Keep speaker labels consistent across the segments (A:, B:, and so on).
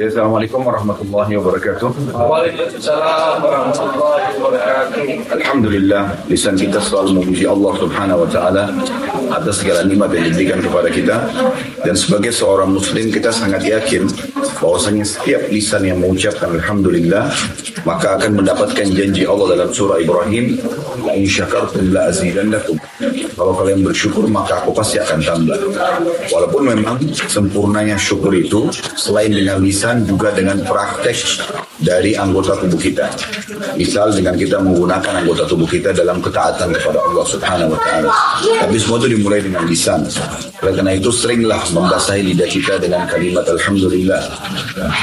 A: Ya, Assalamualaikum warahmatullahi wabarakatuh.
B: Waalaikumsalam warahmatullahi wabarakatuh.
A: Alhamdulillah, lisan kita selalu memuji Allah Subhanahu wa taala atas segala nikmat yang diberikan kepada kita dan sebagai seorang muslim kita sangat yakin bahwasanya setiap lisan yang mengucapkan alhamdulillah maka akan mendapatkan janji Allah dalam surah Ibrahim in syakartum la azidannakum. Kalau kalian bersyukur maka aku pasti akan tambah. Walaupun memang sempurnanya syukur itu selain dengan lisan juga dengan praktek dari anggota tubuh kita. Misal dengan kita menggunakan anggota tubuh kita dalam ketaatan kepada Allah Subhanahu wa taala. Tapi semua itu dimulai dengan lisan. Oleh karena itu seringlah membasahi lidah kita dengan kalimat alhamdulillah.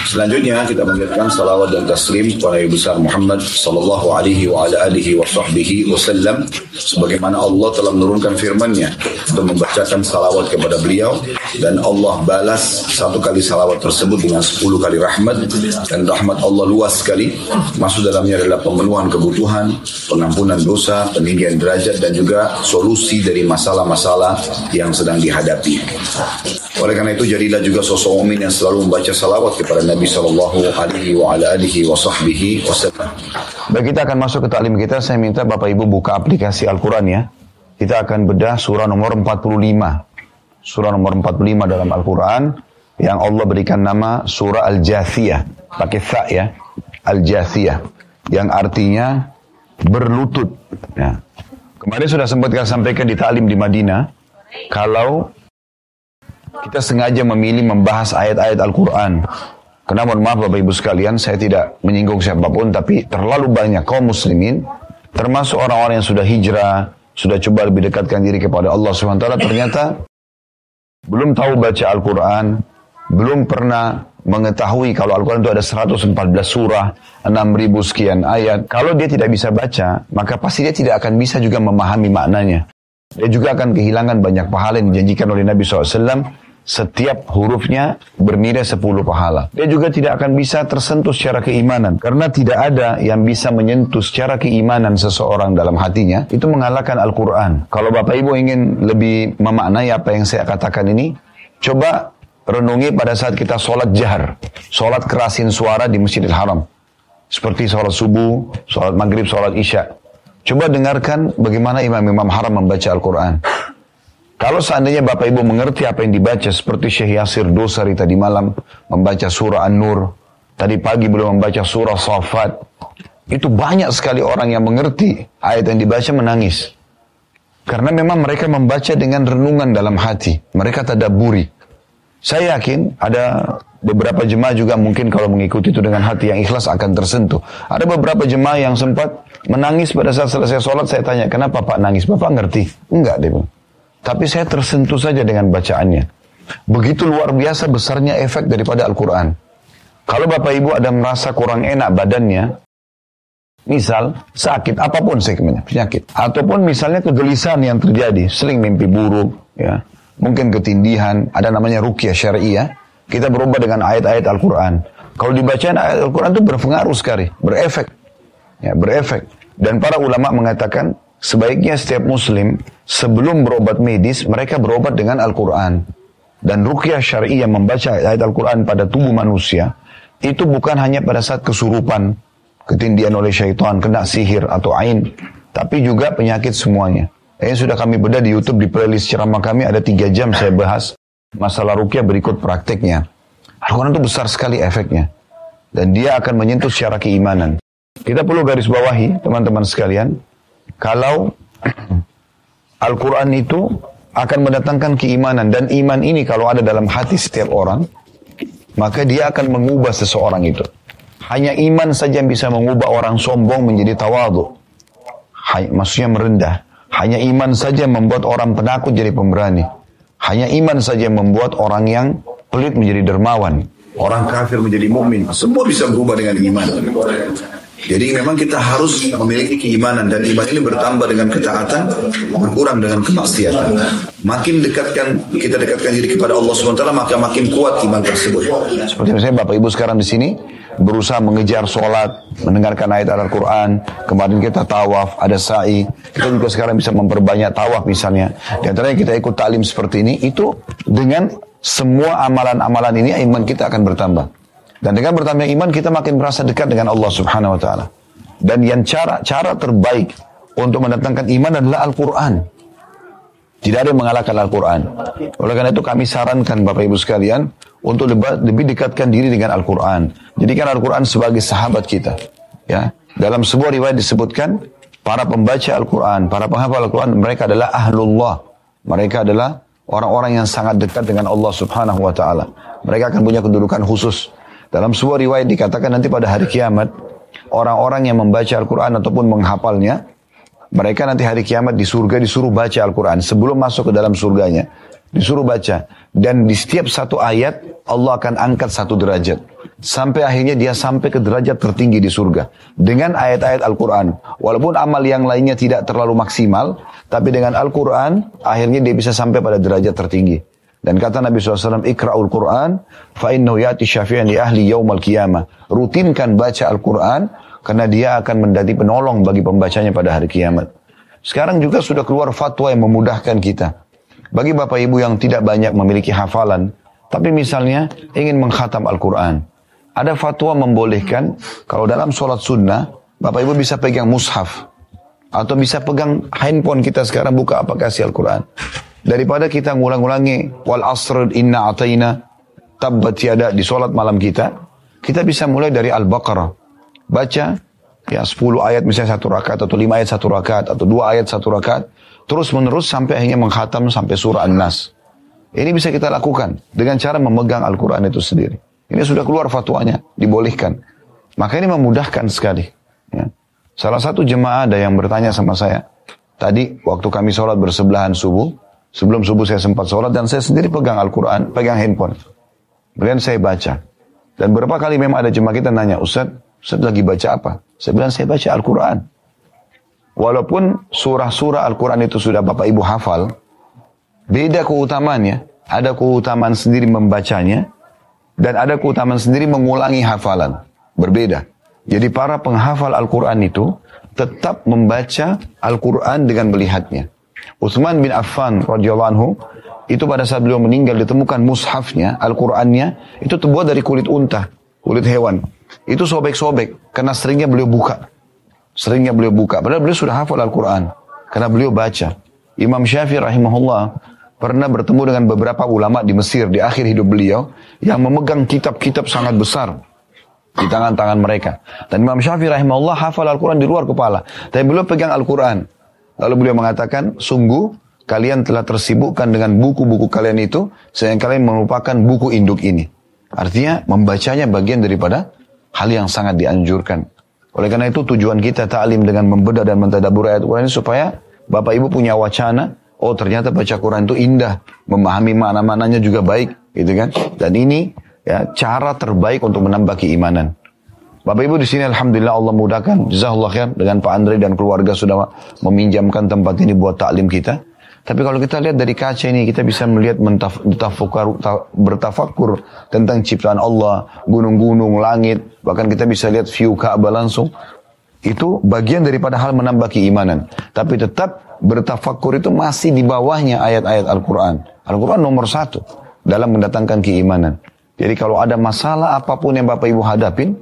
A: Selanjutnya kita mengingatkan salawat dan taslim kepada Nabi besar Muhammad sallallahu alaihi wa ala alihi wa sahbihi wasallam sebagaimana Allah telah menurunkan firman-Nya untuk membacakan salawat kepada beliau dan Allah balas satu kali salawat tersebut dengan sepuluh kali rahmat dan rahmat Allah luas sekali masuk dalamnya adalah pemenuhan kebutuhan pengampunan dosa peninggian derajat dan juga solusi dari masalah-masalah yang sedang dihadapi oleh karena itu jadilah juga sosok mukmin yang selalu membaca salawat kepada Nabi Shallallahu Alaihi wa ala alihi wa sahbihi wasallam.
C: Baik kita akan masuk ke taklim kita. Saya minta Bapak Ibu buka aplikasi Al-Quran ya. Kita akan bedah surah nomor 45. Surah nomor 45 dalam Al-Quran yang Allah berikan nama surah Al-Jathiyah. Pakai tha ya. Al-Jathiyah. Yang artinya berlutut. Ya. Kemarin sudah sempat kita sampaikan di taklim di Madinah. Kalau kita sengaja memilih membahas ayat-ayat Al-Quran. Karena mohon maaf Bapak Ibu sekalian, saya tidak menyinggung siapa pun, tapi terlalu banyak kaum muslimin, termasuk orang-orang yang sudah hijrah, sudah coba lebih dekatkan diri kepada Allah SWT, ternyata belum tahu baca Al-Quran, belum pernah mengetahui kalau Al-Quran itu ada 114 surah, 6000 sekian ayat. Kalau dia tidak bisa baca, maka pasti dia tidak akan bisa juga memahami maknanya. Dia juga akan kehilangan banyak pahala yang dijanjikan oleh Nabi SAW setiap hurufnya bernilai 10 pahala. Dia juga tidak akan bisa tersentuh secara keimanan. Karena tidak ada yang bisa menyentuh secara keimanan seseorang dalam hatinya. Itu mengalahkan Al-Quran. Kalau Bapak Ibu ingin lebih memaknai apa yang saya katakan ini, coba renungi pada saat kita sholat jahar. Sholat kerasin suara di Masjidil Haram. Seperti sholat subuh, sholat maghrib, sholat isya. Coba dengarkan bagaimana imam-imam haram membaca Al-Quran. Kalau seandainya Bapak Ibu mengerti apa yang dibaca seperti Syekh Yasir Dosari tadi malam membaca surah An-Nur, tadi pagi belum membaca surah Safat, itu banyak sekali orang yang mengerti ayat yang dibaca menangis. Karena memang mereka membaca dengan renungan dalam hati. Mereka tadaburi. Saya yakin ada beberapa jemaah juga mungkin kalau mengikuti itu dengan hati yang ikhlas akan tersentuh. Ada beberapa jemaah yang sempat menangis pada saat selesai sholat. Saya tanya, kenapa Pak nangis? Bapak ngerti? Enggak deh. Tapi saya tersentuh saja dengan bacaannya. Begitu luar biasa besarnya efek daripada Al-Quran. Kalau Bapak Ibu ada merasa kurang enak badannya, misal sakit, apa pun segmennya, penyakit. Ataupun misalnya kegelisahan yang terjadi, sering mimpi buruk, ya, mungkin ketindihan, ada namanya rukyah syariah, kita berubah dengan ayat-ayat Al-Quran. Kalau dibaca ayat Al-Quran itu berpengaruh sekali, berefek. Ya, berefek. Dan para ulama mengatakan, sebaiknya setiap muslim sebelum berobat medis, mereka berobat dengan Al-Quran. Dan rukyah syariah membaca ayat Al-Quran pada tubuh manusia, itu bukan hanya pada saat kesurupan, ketindihan oleh syaitan, kena sihir atau ain, tapi juga penyakit semuanya. Yang sudah kami bedah di Youtube, di playlist ceramah kami ada tiga jam saya bahas masalah rukyah berikut prakteknya. Al-Quran itu besar sekali efeknya. Dan dia akan menyentuh secara keimanan. Kita perlu garis bawahi, teman-teman sekalian. Kalau Al-Quran itu akan mendatangkan keimanan. Dan iman ini kalau ada dalam hati setiap orang, maka dia akan mengubah seseorang itu. Hanya iman saja yang bisa mengubah orang sombong menjadi tawadu. Maksudnya merendah. Hanya iman saja membuat orang penakut jadi pemberani. Hanya iman saja membuat orang yang pelit menjadi dermawan.
A: Orang kafir menjadi mukmin, semua bisa berubah dengan iman. Jadi memang kita harus memiliki keimanan dan iman ini bertambah dengan ketaatan, berkurang dengan kemaksiatan. Makin dekatkan kita dekatkan diri kepada Allah SWT maka makin kuat iman tersebut.
C: Seperti misalnya Bapak Ibu sekarang di sini berusaha mengejar sholat, mendengarkan ayat Al-Quran, kemarin kita tawaf, ada sa'i, kita juga sekarang bisa memperbanyak tawaf misalnya. Di antaranya kita ikut talim seperti ini, itu dengan semua amalan-amalan ini iman kita akan bertambah. Dan dengan bertambah iman kita makin merasa dekat dengan Allah Subhanahu wa taala. Dan yang cara cara terbaik untuk mendatangkan iman adalah Al-Qur'an. Tidak ada yang mengalahkan Al-Quran. Oleh karena itu kami sarankan Bapak Ibu sekalian untuk lebih, dekatkan diri dengan Al-Quran. Jadikan Al-Quran sebagai sahabat kita. Ya, dalam sebuah riwayat disebutkan para pembaca Al-Quran, para penghafal Al-Quran, mereka adalah ahlullah. Mereka adalah orang-orang yang sangat dekat dengan Allah Subhanahu Wa Taala. Mereka akan punya kedudukan khusus. Dalam sebuah riwayat dikatakan nanti pada hari kiamat, orang-orang yang membaca Al-Quran ataupun menghafalnya, mereka nanti hari kiamat di surga disuruh baca Al-Quran. Sebelum masuk ke dalam surganya. Disuruh baca. Dan di setiap satu ayat, Allah akan angkat satu derajat. Sampai akhirnya dia sampai ke derajat tertinggi di surga. Dengan ayat-ayat Al-Quran. Walaupun amal yang lainnya tidak terlalu maksimal. Tapi dengan Al-Quran, akhirnya dia bisa sampai pada derajat tertinggi. Dan kata Nabi SAW, Ikra'ul Quran, fa'innahu yati syafi'an li ahli yawmal qiyamah. Rutinkan baca Al-Quran, karena dia akan menjadi penolong bagi pembacanya pada hari kiamat. Sekarang juga sudah keluar fatwa yang memudahkan kita. Bagi bapak ibu yang tidak banyak memiliki hafalan, tapi misalnya ingin menghatam Al-Quran. Ada fatwa membolehkan, kalau dalam sholat sunnah, bapak ibu bisa pegang mushaf. Atau bisa pegang handphone kita sekarang buka apa kasih Al-Quran. Daripada kita ngulang-ulangi, wal asr inna atayna, tabbat tiada di sholat malam kita, kita bisa mulai dari Al-Baqarah baca ya 10 ayat misalnya satu rakaat atau 5 ayat satu rakaat atau dua ayat satu rakaat terus menerus sampai akhirnya menghatam sampai surah An-Nas. Ini bisa kita lakukan dengan cara memegang Al-Quran itu sendiri. Ini sudah keluar fatwanya, dibolehkan. Maka ini memudahkan sekali. Ya. Salah satu jemaah ada yang bertanya sama saya. Tadi waktu kami sholat bersebelahan subuh, sebelum subuh saya sempat sholat dan saya sendiri pegang Al-Quran, pegang handphone. Kemudian saya baca. Dan beberapa kali memang ada jemaah kita nanya, Ustaz, Ustaz lagi baca apa? Saya bilang saya baca Al-Quran. Walaupun surah-surah Al-Quran itu sudah Bapak Ibu hafal, beda keutamaannya. Ada keutamaan sendiri membacanya, dan ada keutamaan sendiri mengulangi hafalan. Berbeda. Jadi para penghafal Al-Quran itu tetap membaca Al-Quran dengan melihatnya. Utsman bin Affan radhiyallahu anhu itu pada saat beliau meninggal ditemukan mushafnya, Al-Qur'annya itu terbuat dari kulit unta, kulit hewan. Itu sobek-sobek karena seringnya beliau buka. Seringnya beliau buka. Padahal beliau sudah hafal Al-Quran. Karena beliau baca. Imam Syafi'i rahimahullah pernah bertemu dengan beberapa ulama di Mesir di akhir hidup beliau yang memegang kitab-kitab sangat besar di tangan-tangan mereka. Dan Imam Syafi'i rahimahullah hafal Al-Quran di luar kepala. Tapi beliau pegang Al-Quran. Lalu beliau mengatakan, sungguh kalian telah tersibukkan dengan buku-buku kalian itu, sehingga kalian melupakan buku induk ini. Artinya membacanya bagian daripada hal yang sangat dianjurkan. Oleh karena itu tujuan kita ta'lim dengan membedah dan mentadabur ayat Quran ini supaya Bapak Ibu punya wacana, oh ternyata baca Quran itu indah, memahami makna-maknanya juga baik, gitu kan? Dan ini ya cara terbaik untuk menambah keimanan. Bapak Ibu di sini alhamdulillah Allah mudahkan, jazakallah khair dengan Pak Andre dan keluarga sudah meminjamkan tempat ini buat taklim kita. Tapi kalau kita lihat dari kaca ini, kita bisa melihat bertafakur tentang ciptaan Allah, gunung-gunung, langit, bahkan kita bisa lihat view Ka'bah langsung. Itu bagian daripada hal menambah keimanan. Tapi tetap bertafakur itu masih di bawahnya ayat-ayat Al-Quran. Al-Quran nomor satu dalam mendatangkan keimanan. Jadi kalau ada masalah apa pun yang Bapak Ibu hadapin,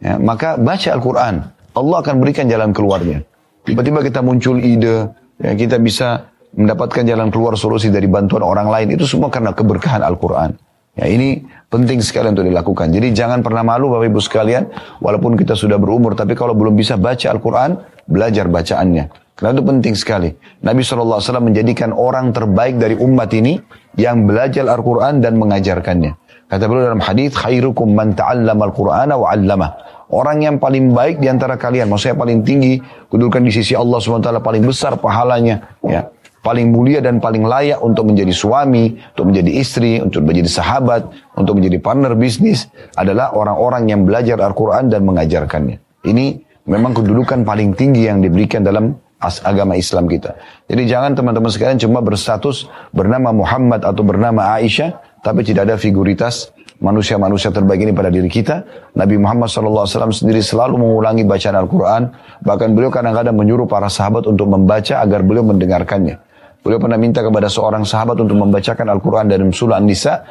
C: ya, maka baca Al-Quran. Allah akan berikan jalan keluarnya. Tiba-tiba kita muncul ide, ya, kita bisa mendapatkan jalan keluar solusi dari bantuan orang lain itu semua karena keberkahan Al-Quran. Ya ini penting sekali untuk dilakukan. Jadi jangan pernah malu Bapak Ibu sekalian, walaupun kita sudah berumur, tapi kalau belum bisa baca Al-Quran, belajar bacaannya. Karena itu penting sekali. Nabi SAW menjadikan orang terbaik dari umat ini yang belajar Al-Quran dan mengajarkannya. Kata beliau dalam hadis, khairukum man ta'allama al-Qur'ana wa 'allamah. Orang yang paling baik di antara kalian, maksudnya paling tinggi, kedudukan di sisi Allah SWT paling besar pahalanya, ya paling mulia dan paling layak untuk menjadi suami, untuk menjadi istri, untuk menjadi sahabat, untuk menjadi partner bisnis adalah orang-orang yang belajar Al-Quran dan mengajarkannya. Ini memang kedudukan paling tinggi yang diberikan dalam agama Islam kita. Jadi jangan teman-teman sekalian cuma berstatus bernama Muhammad atau bernama Aisyah, tapi tidak ada figuritas manusia-manusia terbaik ini pada diri kita. Nabi Muhammad SAW sendiri selalu mengulangi bacaan Al-Quran. Bahkan beliau kadang-kadang menyuruh para sahabat untuk membaca agar beliau mendengarkannya. Beliau pernah minta kepada seorang sahabat untuk membacakan Al-Quran dari surah An-Nisa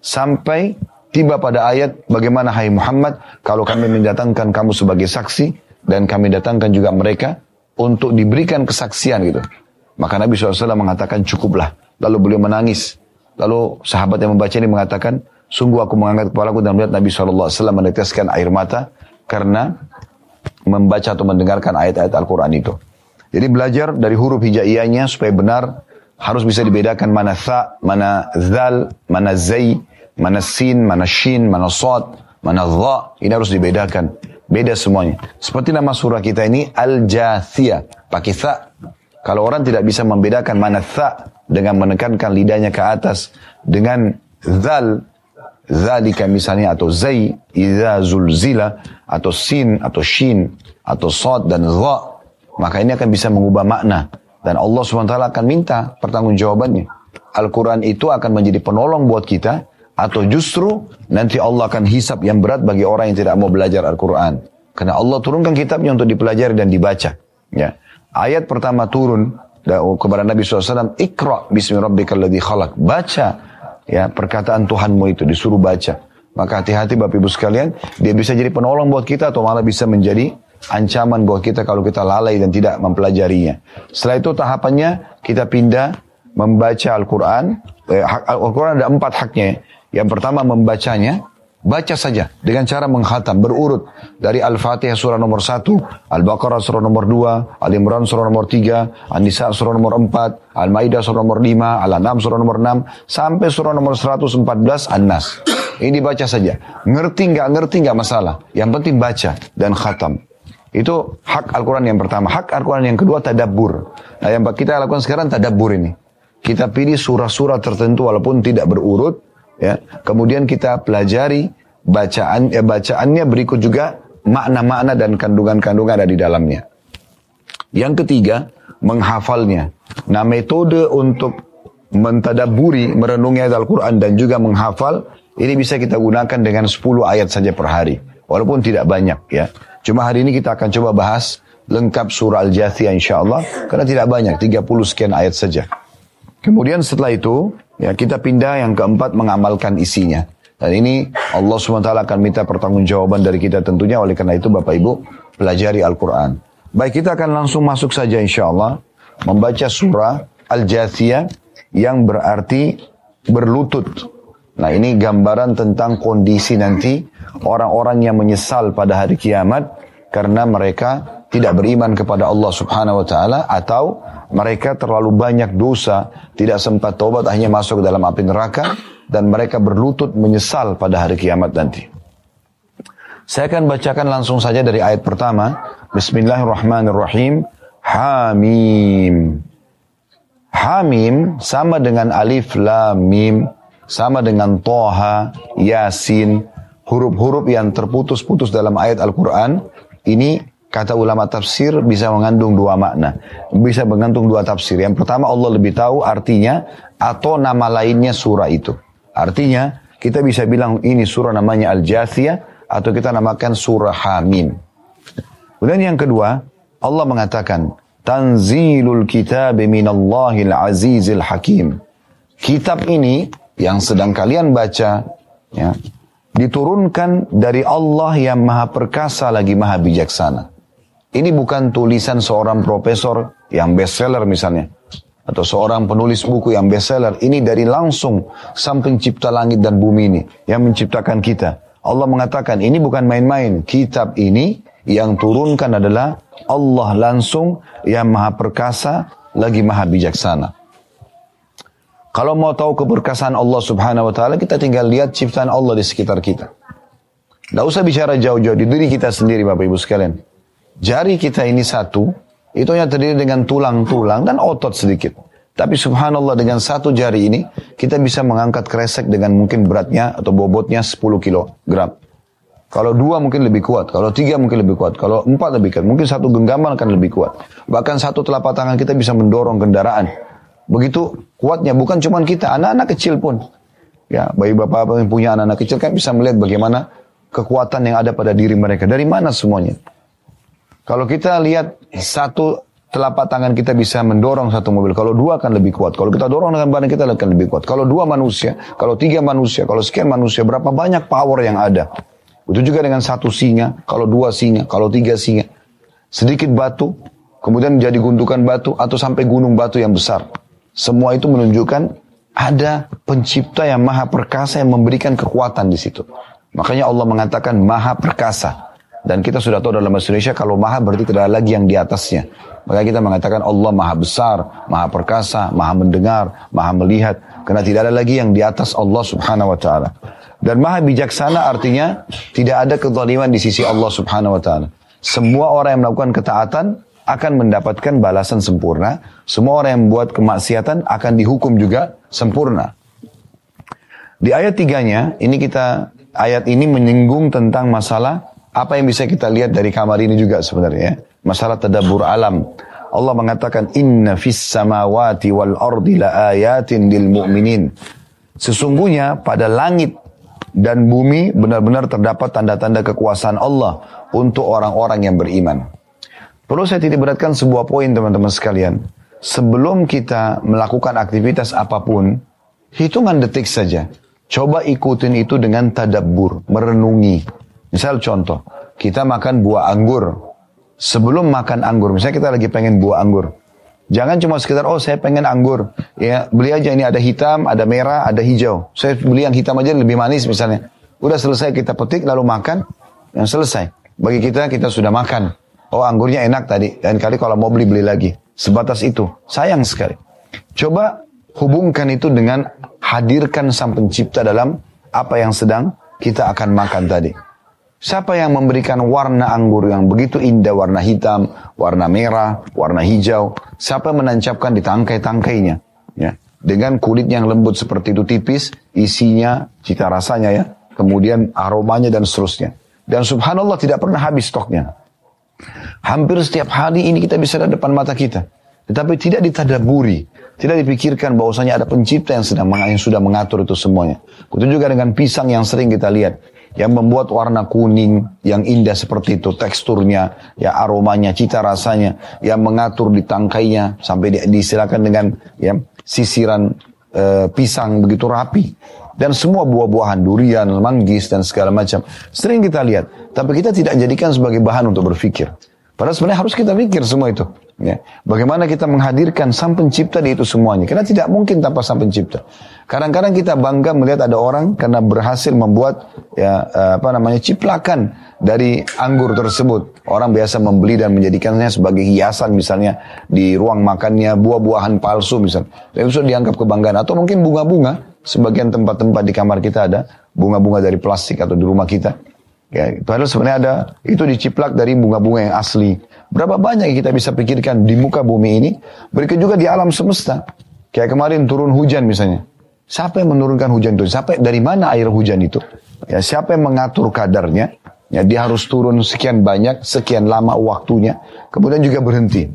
C: sampai tiba pada ayat bagaimana hai Muhammad kalau kami mendatangkan kamu sebagai saksi dan kami datangkan juga mereka untuk diberikan kesaksian gitu. Maka Nabi SAW mengatakan cukuplah. Lalu beliau menangis. Lalu sahabat yang membaca ini mengatakan, sungguh aku mengangkat kepalaku dan melihat Nabi SAW meneteskan air mata karena membaca atau mendengarkan ayat-ayat Al-Quran itu. Jadi belajar dari huruf hijaiyahnya supaya benar harus bisa dibedakan mana tha, mana zal, mana zai, mana sin, mana shin, mana sod, mana dha. Ini harus dibedakan. Beda semuanya. Seperti nama surah kita ini Al-Jathiyah. Pakai tha. Kalau orang tidak bisa membedakan mana tha dengan menekankan lidahnya ke atas dengan zal zalika misalnya atau zai idza zulzila atau sin atau shin atau sod dan dha maka ini akan bisa mengubah makna dan Allah SWT akan minta pertanggungjawabannya Al-Quran itu akan menjadi penolong buat kita atau justru nanti Allah akan hisap yang berat bagi orang yang tidak mau belajar Al-Quran. Karena Allah turunkan kitabnya untuk dipelajari dan dibaca. Ya. Ayat pertama turun kepada Nabi SAW, Iqra bismi rabbikal ladhi khalaq. Baca ya perkataan Tuhanmu itu, disuruh baca. Maka hati-hati Bapak Ibu sekalian, dia bisa jadi penolong buat kita atau malah bisa menjadi ancaman buat kita kalau kita lalai dan tidak mempelajarinya. Setelah itu tahapannya kita pindah membaca Al-Quran. Eh, Al-Quran ada empat haknya. Yang pertama membacanya, baca saja dengan cara menghatam berurut dari Al-Fatihah surah nomor 1, Al-Baqarah surah nomor 2, Al-Imran surah nomor 3, An-Nisa surah nomor 4, Al-Maidah surah nomor 5, Al-An'am surah nomor 6 sampai surah nomor 114 An-Nas. Ini baca saja. Ngerti nggak ngerti nggak masalah. Yang penting baca dan khatam. Itu hak Al-Quran yang pertama. Hak Al-Quran yang kedua tadabbur. Nah yang kita lakukan sekarang tadabbur ini. Kita pilih surah-surah tertentu walaupun tidak berurut ya. Kemudian kita pelajari bacaan ya bacaannya berikut juga makna-makna dan kandungan-kandungan ada di dalamnya. Yang ketiga menghafalnya. Nah metode untuk mentadaburi merenungi ayat Al-Quran dan juga menghafal ini bisa kita gunakan dengan 10 ayat saja per hari. Walaupun tidak banyak ya. Cuma hari ini kita akan coba bahas lengkap surah Al-Jathiyah insyaAllah karena tidak banyak 30 sekian ayat saja. Kemudian setelah itu Ya, kita pindah yang keempat mengamalkan isinya. Dan ini Allah SWT akan minta pertanggungjawaban dari kita tentunya. Oleh karena itu Bapak Ibu pelajari Al-Quran. Baik kita akan langsung masuk saja insya Allah. Membaca surah Al-Jathiyah yang berarti berlutut. Nah ini gambaran tentang kondisi nanti orang-orang yang menyesal pada hari kiamat karena mereka tidak beriman kepada Allah Subhanahu wa taala atau mereka terlalu banyak dosa, tidak sempat tobat hanya masuk dalam api neraka dan mereka berlutut menyesal pada hari kiamat nanti. Saya akan bacakan langsung saja dari ayat pertama. Bismillahirrahmanirrahim. Hamim. Hamim sama dengan alif lam mim, sama dengan toha, yasin, huruf-huruf yang terputus-putus dalam ayat Al-Quran ini kata ulama tafsir bisa mengandung dua makna. Bisa mengandung dua tafsir. Yang pertama Allah lebih tahu artinya atau nama lainnya surah itu. Artinya kita bisa bilang ini surah namanya Al-Jathiyah atau kita namakan surah Hamim. Kemudian yang kedua Allah mengatakan Tanzilul kitab minallahil azizil hakim. Kitab ini yang sedang kalian baca ya, diturunkan dari Allah yang maha perkasa lagi maha bijaksana. Ini bukan tulisan seorang profesor yang bestseller misalnya. Atau seorang penulis buku yang bestseller. Ini dari langsung samping cipta langit dan bumi ini. Yang menciptakan kita. Allah mengatakan ini bukan main-main. Kitab ini yang turunkan adalah Allah langsung yang maha perkasa lagi maha bijaksana. Kalau mau tahu keberkasan Allah subhanahu wa ta'ala, kita tinggal lihat ciptaan Allah di sekitar kita. Tidak usah bicara jauh-jauh di diri kita sendiri Bapak Ibu sekalian. Jari kita ini satu, itu hanya terdiri dengan tulang-tulang dan otot sedikit. Tapi subhanallah dengan satu jari ini, kita bisa mengangkat kresek dengan mungkin beratnya atau bobotnya 10 kilogram. Kalau dua mungkin lebih kuat, kalau tiga mungkin lebih kuat, kalau empat lebih kuat, mungkin satu genggaman akan lebih kuat. Bahkan satu telapak tangan kita bisa mendorong kendaraan. Begitu kuatnya bukan cuma kita, anak-anak kecil pun. Ya, bagi bapak-bapak yang punya anak-anak kecil kan bisa melihat bagaimana kekuatan yang ada pada diri mereka. Dari mana semuanya? Kalau kita lihat satu telapak tangan kita bisa mendorong satu mobil. Kalau dua akan lebih kuat. Kalau kita dorong dengan badan kita akan lebih kuat. Kalau dua manusia, kalau tiga manusia, kalau sekian manusia, berapa banyak power yang ada. Itu juga dengan satu singa, kalau dua singa, kalau tiga singa. Sedikit batu, kemudian jadi gundukan batu atau sampai gunung batu yang besar. Semua itu menunjukkan ada pencipta yang maha perkasa yang memberikan kekuatan di situ. Makanya Allah mengatakan maha perkasa. Dan kita sudah tahu dalam bahasa Indonesia kalau maha berarti tidak ada lagi yang di atasnya. Maka kita mengatakan Allah maha besar, maha perkasa, maha mendengar, maha melihat. Karena tidak ada lagi yang di atas Allah subhanahu wa ta'ala. Dan maha bijaksana artinya tidak ada kezaliman di sisi Allah subhanahu wa ta'ala. Semua orang yang melakukan ketaatan akan mendapatkan balasan sempurna. Semua orang yang membuat kemaksiatan akan dihukum juga sempurna. Di ayat tiganya, ini kita ayat ini menyinggung tentang masalah apa yang bisa kita lihat dari kamar ini juga sebenarnya. Masalah tadabur alam. Allah mengatakan inna fis samawati wal ardi la ayatin lil mu'minin. Sesungguhnya pada langit dan bumi benar-benar terdapat tanda-tanda kekuasaan Allah untuk orang-orang yang beriman. Perlu saya titik beratkan sebuah poin teman-teman sekalian. Sebelum kita melakukan aktivitas apa pun, hitungan detik saja. Coba ikutin itu dengan tadabbur, merenungi. Misal contoh, kita makan buah anggur. Sebelum makan anggur, misalnya kita lagi pengen buah anggur. Jangan cuma sekedar, oh saya pengen anggur. Ya, beli aja ini ada hitam, ada merah, ada hijau. Saya beli yang hitam aja lebih manis misalnya. Udah selesai kita petik, lalu makan, yang selesai. Bagi kita, kita sudah makan. Oh anggurnya enak tadi. Dan kali kalau mau beli, beli lagi. Sebatas itu. Sayang sekali. Coba hubungkan itu dengan hadirkan sang pencipta dalam apa yang sedang kita akan makan tadi. Siapa yang memberikan warna anggur yang begitu indah, warna hitam, warna merah, warna hijau? Siapa yang menancapkan di tangkai-tangkainya? Ya. Dengan kulit yang lembut seperti itu tipis, isinya, cita rasanya ya, kemudian aromanya dan seterusnya. Dan subhanallah tidak pernah habis stoknya. Hampir setiap hari ini kita bisa lihat depan mata kita. Tetapi tidak ditadaburi. Tidak dipikirkan bahwasanya ada pencipta yang sedang yang sudah mengatur itu semuanya. Itu juga dengan pisang yang sering kita lihat yang membuat warna kuning yang indah seperti itu teksturnya ya aromanya cita rasanya yang mengatur di tangkainya sampai di, disilakan dengan ya sisiran e, pisang begitu rapi. Dan semua buah-buahan durian manggis dan segala macam sering kita lihat. Tapi kita tidak jadikan sebagai bahan untuk berpikir. Padahal sebenarnya harus kita pikir semua itu Ya. Bagaimana kita menghadirkan sang pencipta di itu semuanya. Karena tidak mungkin tanpa sang pencipta. Kadang-kadang kita bangga melihat ada orang karena berhasil membuat ya eh, apa namanya ciplakan dari anggur tersebut. Orang biasa membeli dan menjadikannya sebagai hiasan misalnya di ruang makannya buah-buahan palsu misalnya. Itu sudah dianggap kebanggaan. Atau mungkin bunga-bunga. Sebagian tempat-tempat di kamar kita ada bunga-bunga dari plastik atau di rumah kita. Ya, padahal sebenarnya ada itu diciplak dari bunga-bunga yang asli. Berapa banyak yang kita bisa pikirkan di muka bumi ini, berikut juga di alam semesta. Kayak kemarin turun hujan misalnya. Siapa yang menurunkan hujan itu? Siapa dari mana air hujan itu? Ya, siapa yang mengatur kadarnya? Ya, dia harus turun sekian banyak, sekian lama waktunya, kemudian juga berhenti.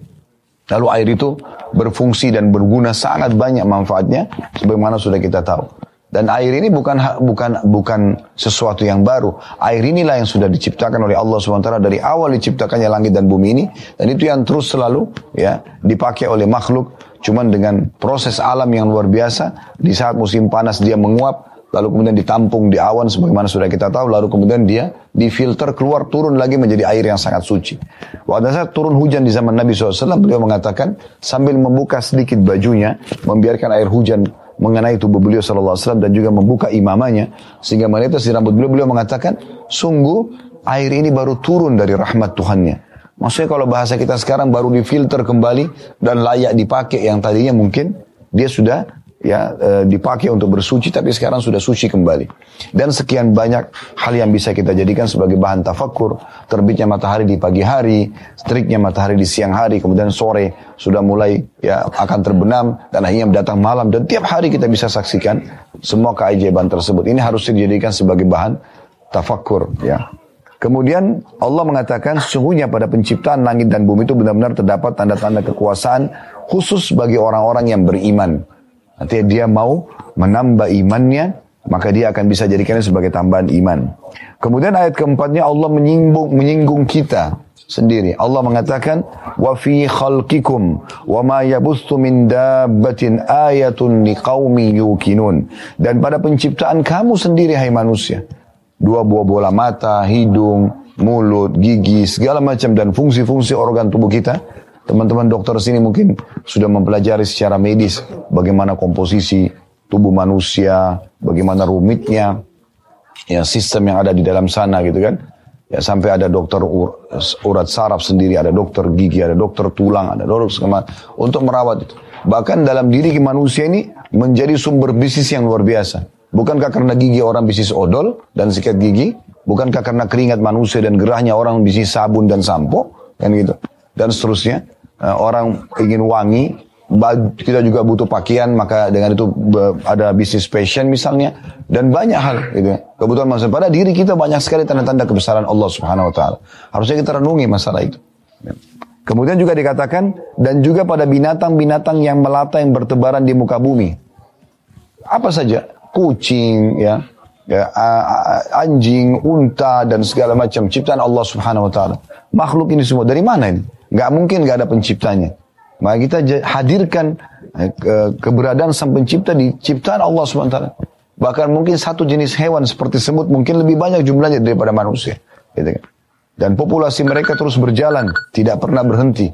C: Lalu air itu berfungsi dan berguna sangat banyak manfaatnya, sebagaimana sudah kita tahu. Dan air ini bukan bukan bukan sesuatu yang baru. Air inilah yang sudah diciptakan oleh Allah SWT dari awal diciptakannya langit dan bumi ini. Dan itu yang terus selalu ya dipakai oleh makhluk. Cuman dengan proses alam yang luar biasa. Di saat musim panas dia menguap. Lalu kemudian ditampung di awan sebagaimana sudah kita tahu. Lalu kemudian dia difilter keluar turun lagi menjadi air yang sangat suci. Waktu saat turun hujan di zaman Nabi SAW beliau mengatakan sambil membuka sedikit bajunya. Membiarkan air hujan mengenai tubuh beliau sallallahu alaihi wasallam dan juga membuka imamanya sehingga menetes di rambut beliau beliau mengatakan sungguh air ini baru turun dari rahmat Tuhannya. Maksudnya kalau bahasa kita sekarang baru difilter kembali dan layak dipakai yang tadinya mungkin dia sudah ya e, dipakai untuk bersuci tapi sekarang sudah suci kembali. Dan sekian banyak hal yang bisa kita jadikan sebagai bahan tafakur. Terbitnya matahari di pagi hari, striknya matahari di siang hari, kemudian sore sudah mulai ya akan terbenam dan akhirnya datang malam dan tiap hari kita bisa saksikan semua keajaiban tersebut. Ini harus dijadikan sebagai bahan tafakur ya. Kemudian Allah mengatakan sesungguhnya pada penciptaan langit dan bumi itu benar-benar terdapat tanda-tanda kekuasaan khusus bagi orang-orang yang beriman. Artinya dia mau menambah imannya maka dia akan bisa jadikannya sebagai tambahan iman. Kemudian ayat keempatnya Allah menyinggung, menyinggung kita sendiri. Allah mengatakan, "Wa fi khalqikum wa ma yabuthu min dabbatin ayatun liqaumi yukinun." Dan pada penciptaan kamu sendiri hai manusia, dua buah bola mata, hidung, mulut, gigi, segala macam dan fungsi-fungsi organ tubuh kita. Teman-teman dokter sini mungkin sudah mempelajari secara medis bagaimana komposisi tubuh manusia, bagaimana rumitnya ya sistem yang ada di dalam sana gitu kan. Ya sampai ada dokter ur, urat saraf sendiri, ada dokter gigi, ada dokter tulang, ada dokter segala untuk merawat itu. Bahkan dalam diri manusia ini menjadi sumber bisnis yang luar biasa. Bukankah karena gigi orang bisnis odol dan sikat gigi? Bukankah karena keringat manusia dan gerahnya orang bisnis sabun dan sampo? Kan gitu. Dan seterusnya. Uh, orang ingin wangi, kita juga butuh pakaian maka dengan itu ada bisnis fashion misalnya dan banyak hal gitu. Kebutuhan manusia. Pada diri kita banyak sekali tanda-tanda kebesaran Allah Subhanahu wa taala. Harusnya kita renungi masalah itu. Kemudian juga dikatakan dan juga pada binatang-binatang yang melata yang bertebaran di muka bumi. Apa saja? Kucing ya ya, anjing, unta dan segala macam ciptaan Allah Subhanahu wa taala. Makhluk ini semua dari mana ini? Gak mungkin gak ada penciptanya. Maka kita hadirkan eh, keberadaan sang pencipta di ciptaan Allah SWT. Bahkan mungkin satu jenis hewan seperti semut mungkin lebih banyak jumlahnya daripada manusia. Gitu kan. Dan populasi mereka terus berjalan, tidak pernah berhenti.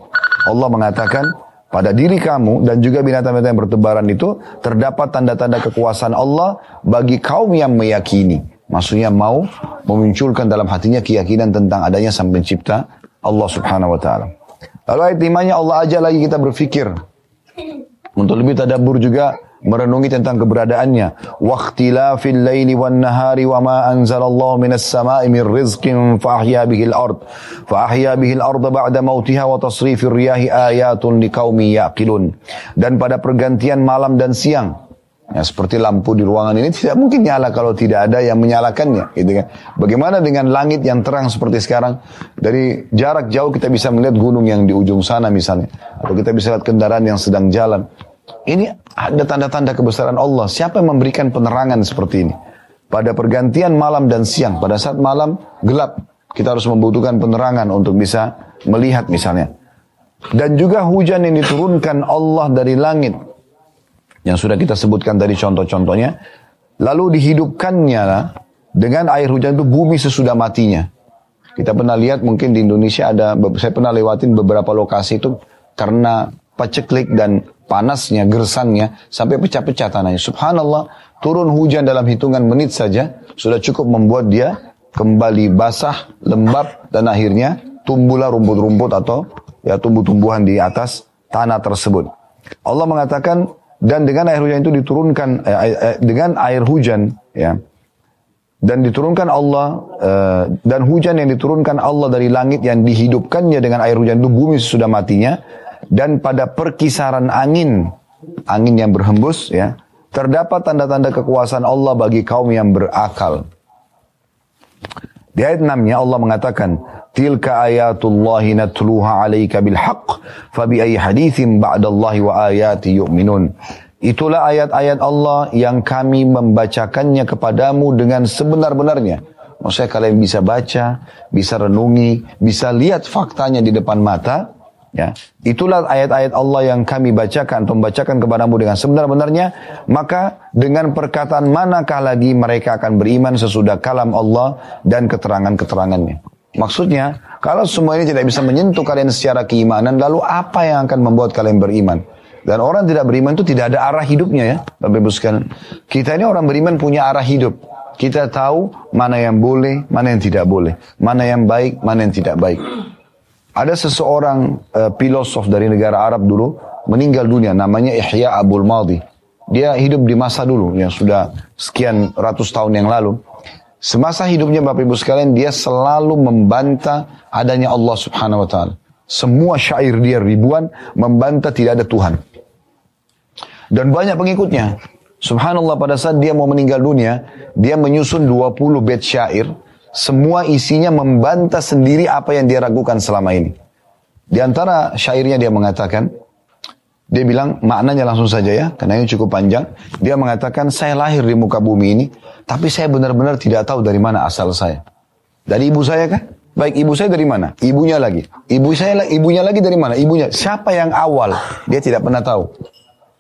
C: Allah mengatakan, pada diri kamu dan juga binatang-binatang yang bertebaran itu terdapat tanda-tanda kekuasaan Allah bagi kaum yang meyakini. Maksudnya mau memunculkan dalam hatinya keyakinan tentang adanya sang pencipta Allah subhanahu wa ta'ala. Lalu ayat limanya Allah aja lagi kita berfikir. Untuk lebih tadabur juga merenungi tentang keberadaannya. Waqtilafil laili wan nahari wa ma anzalallahu minas sama'i min rizqin fa ahya bihil ard. Fa ahya bihil ard ba'da mautiha wa tasrifir riyahi ayatun liqaumin yaqilun. Dan pada pergantian malam dan siang Ya, seperti lampu di ruangan ini tidak mungkin nyala kalau tidak ada yang menyalakannya, gitu kan. Bagaimana dengan langit yang terang seperti sekarang? Dari jarak jauh kita bisa melihat gunung yang di ujung sana misalnya, atau kita bisa lihat kendaraan yang sedang jalan. Ini ada tanda-tanda kebesaran Allah. Siapa yang memberikan penerangan seperti ini? Pada pergantian malam dan siang, pada saat malam gelap, kita harus membutuhkan penerangan untuk bisa melihat misalnya. Dan juga hujan yang diturunkan Allah dari langit yang sudah kita sebutkan tadi contoh-contohnya. Lalu dihidupkannya dengan air hujan itu bumi sesudah matinya. Kita pernah lihat mungkin di Indonesia ada, saya pernah lewatin beberapa lokasi itu karena paceklik dan panasnya, gersannya, sampai pecah-pecah tanahnya. Subhanallah, turun hujan dalam hitungan menit saja, sudah cukup membuat dia kembali basah, lembab, dan akhirnya tumbuhlah rumput-rumput atau ya tumbuh-tumbuhan di atas tanah tersebut. Allah mengatakan, dan dengan air hujan itu diturunkan eh, eh, dengan air hujan ya. Dan diturunkan Allah eh, dan hujan yang diturunkan Allah dari langit yang dihidupkannya dengan air hujan itu bumi sudah matinya. Dan pada perkisaran angin angin yang berhembus ya terdapat tanda-tanda kekuasaan Allah bagi kaum yang berakal di ayat 6 Allah mengatakan Tilka ayatullahi natluha alaika bil haqq fabi ayyi haditsin ba'dallahi wa ayati yu'minun. Itulah ayat-ayat Allah yang kami membacakannya kepadamu dengan sebenar-benarnya. Maksudnya kalian bisa baca, bisa renungi, bisa lihat faktanya di depan mata. Ya, itulah ayat-ayat Allah yang kami bacakan atau membacakan kepadamu dengan sebenar-benarnya. Maka dengan perkataan manakah lagi mereka akan beriman sesudah kalam Allah dan keterangan-keterangannya. Maksudnya, kalau semua ini tidak bisa menyentuh kalian secara keimanan, lalu apa yang akan membuat kalian beriman? Dan orang tidak beriman itu tidak ada arah hidupnya ya, Bapak Ibu. Kita ini orang beriman punya arah hidup. Kita tahu mana yang boleh, mana yang tidak boleh. Mana yang baik, mana yang tidak baik. Ada seseorang uh, filosof dari negara Arab dulu, meninggal dunia, namanya Ihya Abul Madi. Dia hidup di masa dulu, yang sudah sekian ratus tahun yang lalu. Semasa hidupnya Bapak Ibu sekalian dia selalu membantah adanya Allah Subhanahu wa taala. Semua syair dia ribuan membantah tidak ada Tuhan. Dan banyak pengikutnya. Subhanallah pada saat dia mau meninggal dunia, dia menyusun 20 bait syair, semua isinya membantah sendiri apa yang dia ragukan selama ini. Di antara syairnya dia mengatakan, Dia bilang maknanya langsung saja ya, karena ini cukup panjang. Dia mengatakan saya lahir di muka bumi ini, tapi saya benar-benar tidak tahu dari mana asal saya. Dari ibu saya kan? Baik ibu saya dari mana? Ibunya lagi. Ibu saya ibunya lagi dari mana? Ibunya. Siapa yang awal? Dia tidak pernah tahu.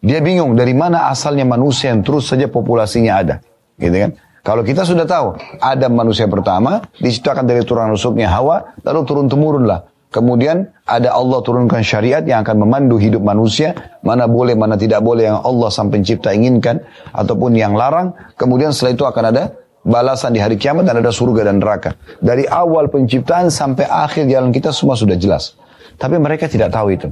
C: Dia bingung dari mana asalnya manusia yang terus saja populasinya ada. Gitu kan? Kalau kita sudah tahu, ada manusia pertama, diciptakan dari turunan rusuknya Hawa, lalu turun temurunlah. Kemudian ada Allah turunkan syariat yang akan memandu hidup manusia, mana boleh, mana tidak boleh yang Allah sang pencipta inginkan, ataupun yang larang. Kemudian setelah itu akan ada balasan di hari kiamat dan ada surga dan neraka. Dari awal penciptaan sampai akhir jalan kita semua sudah jelas. Tapi mereka tidak tahu itu.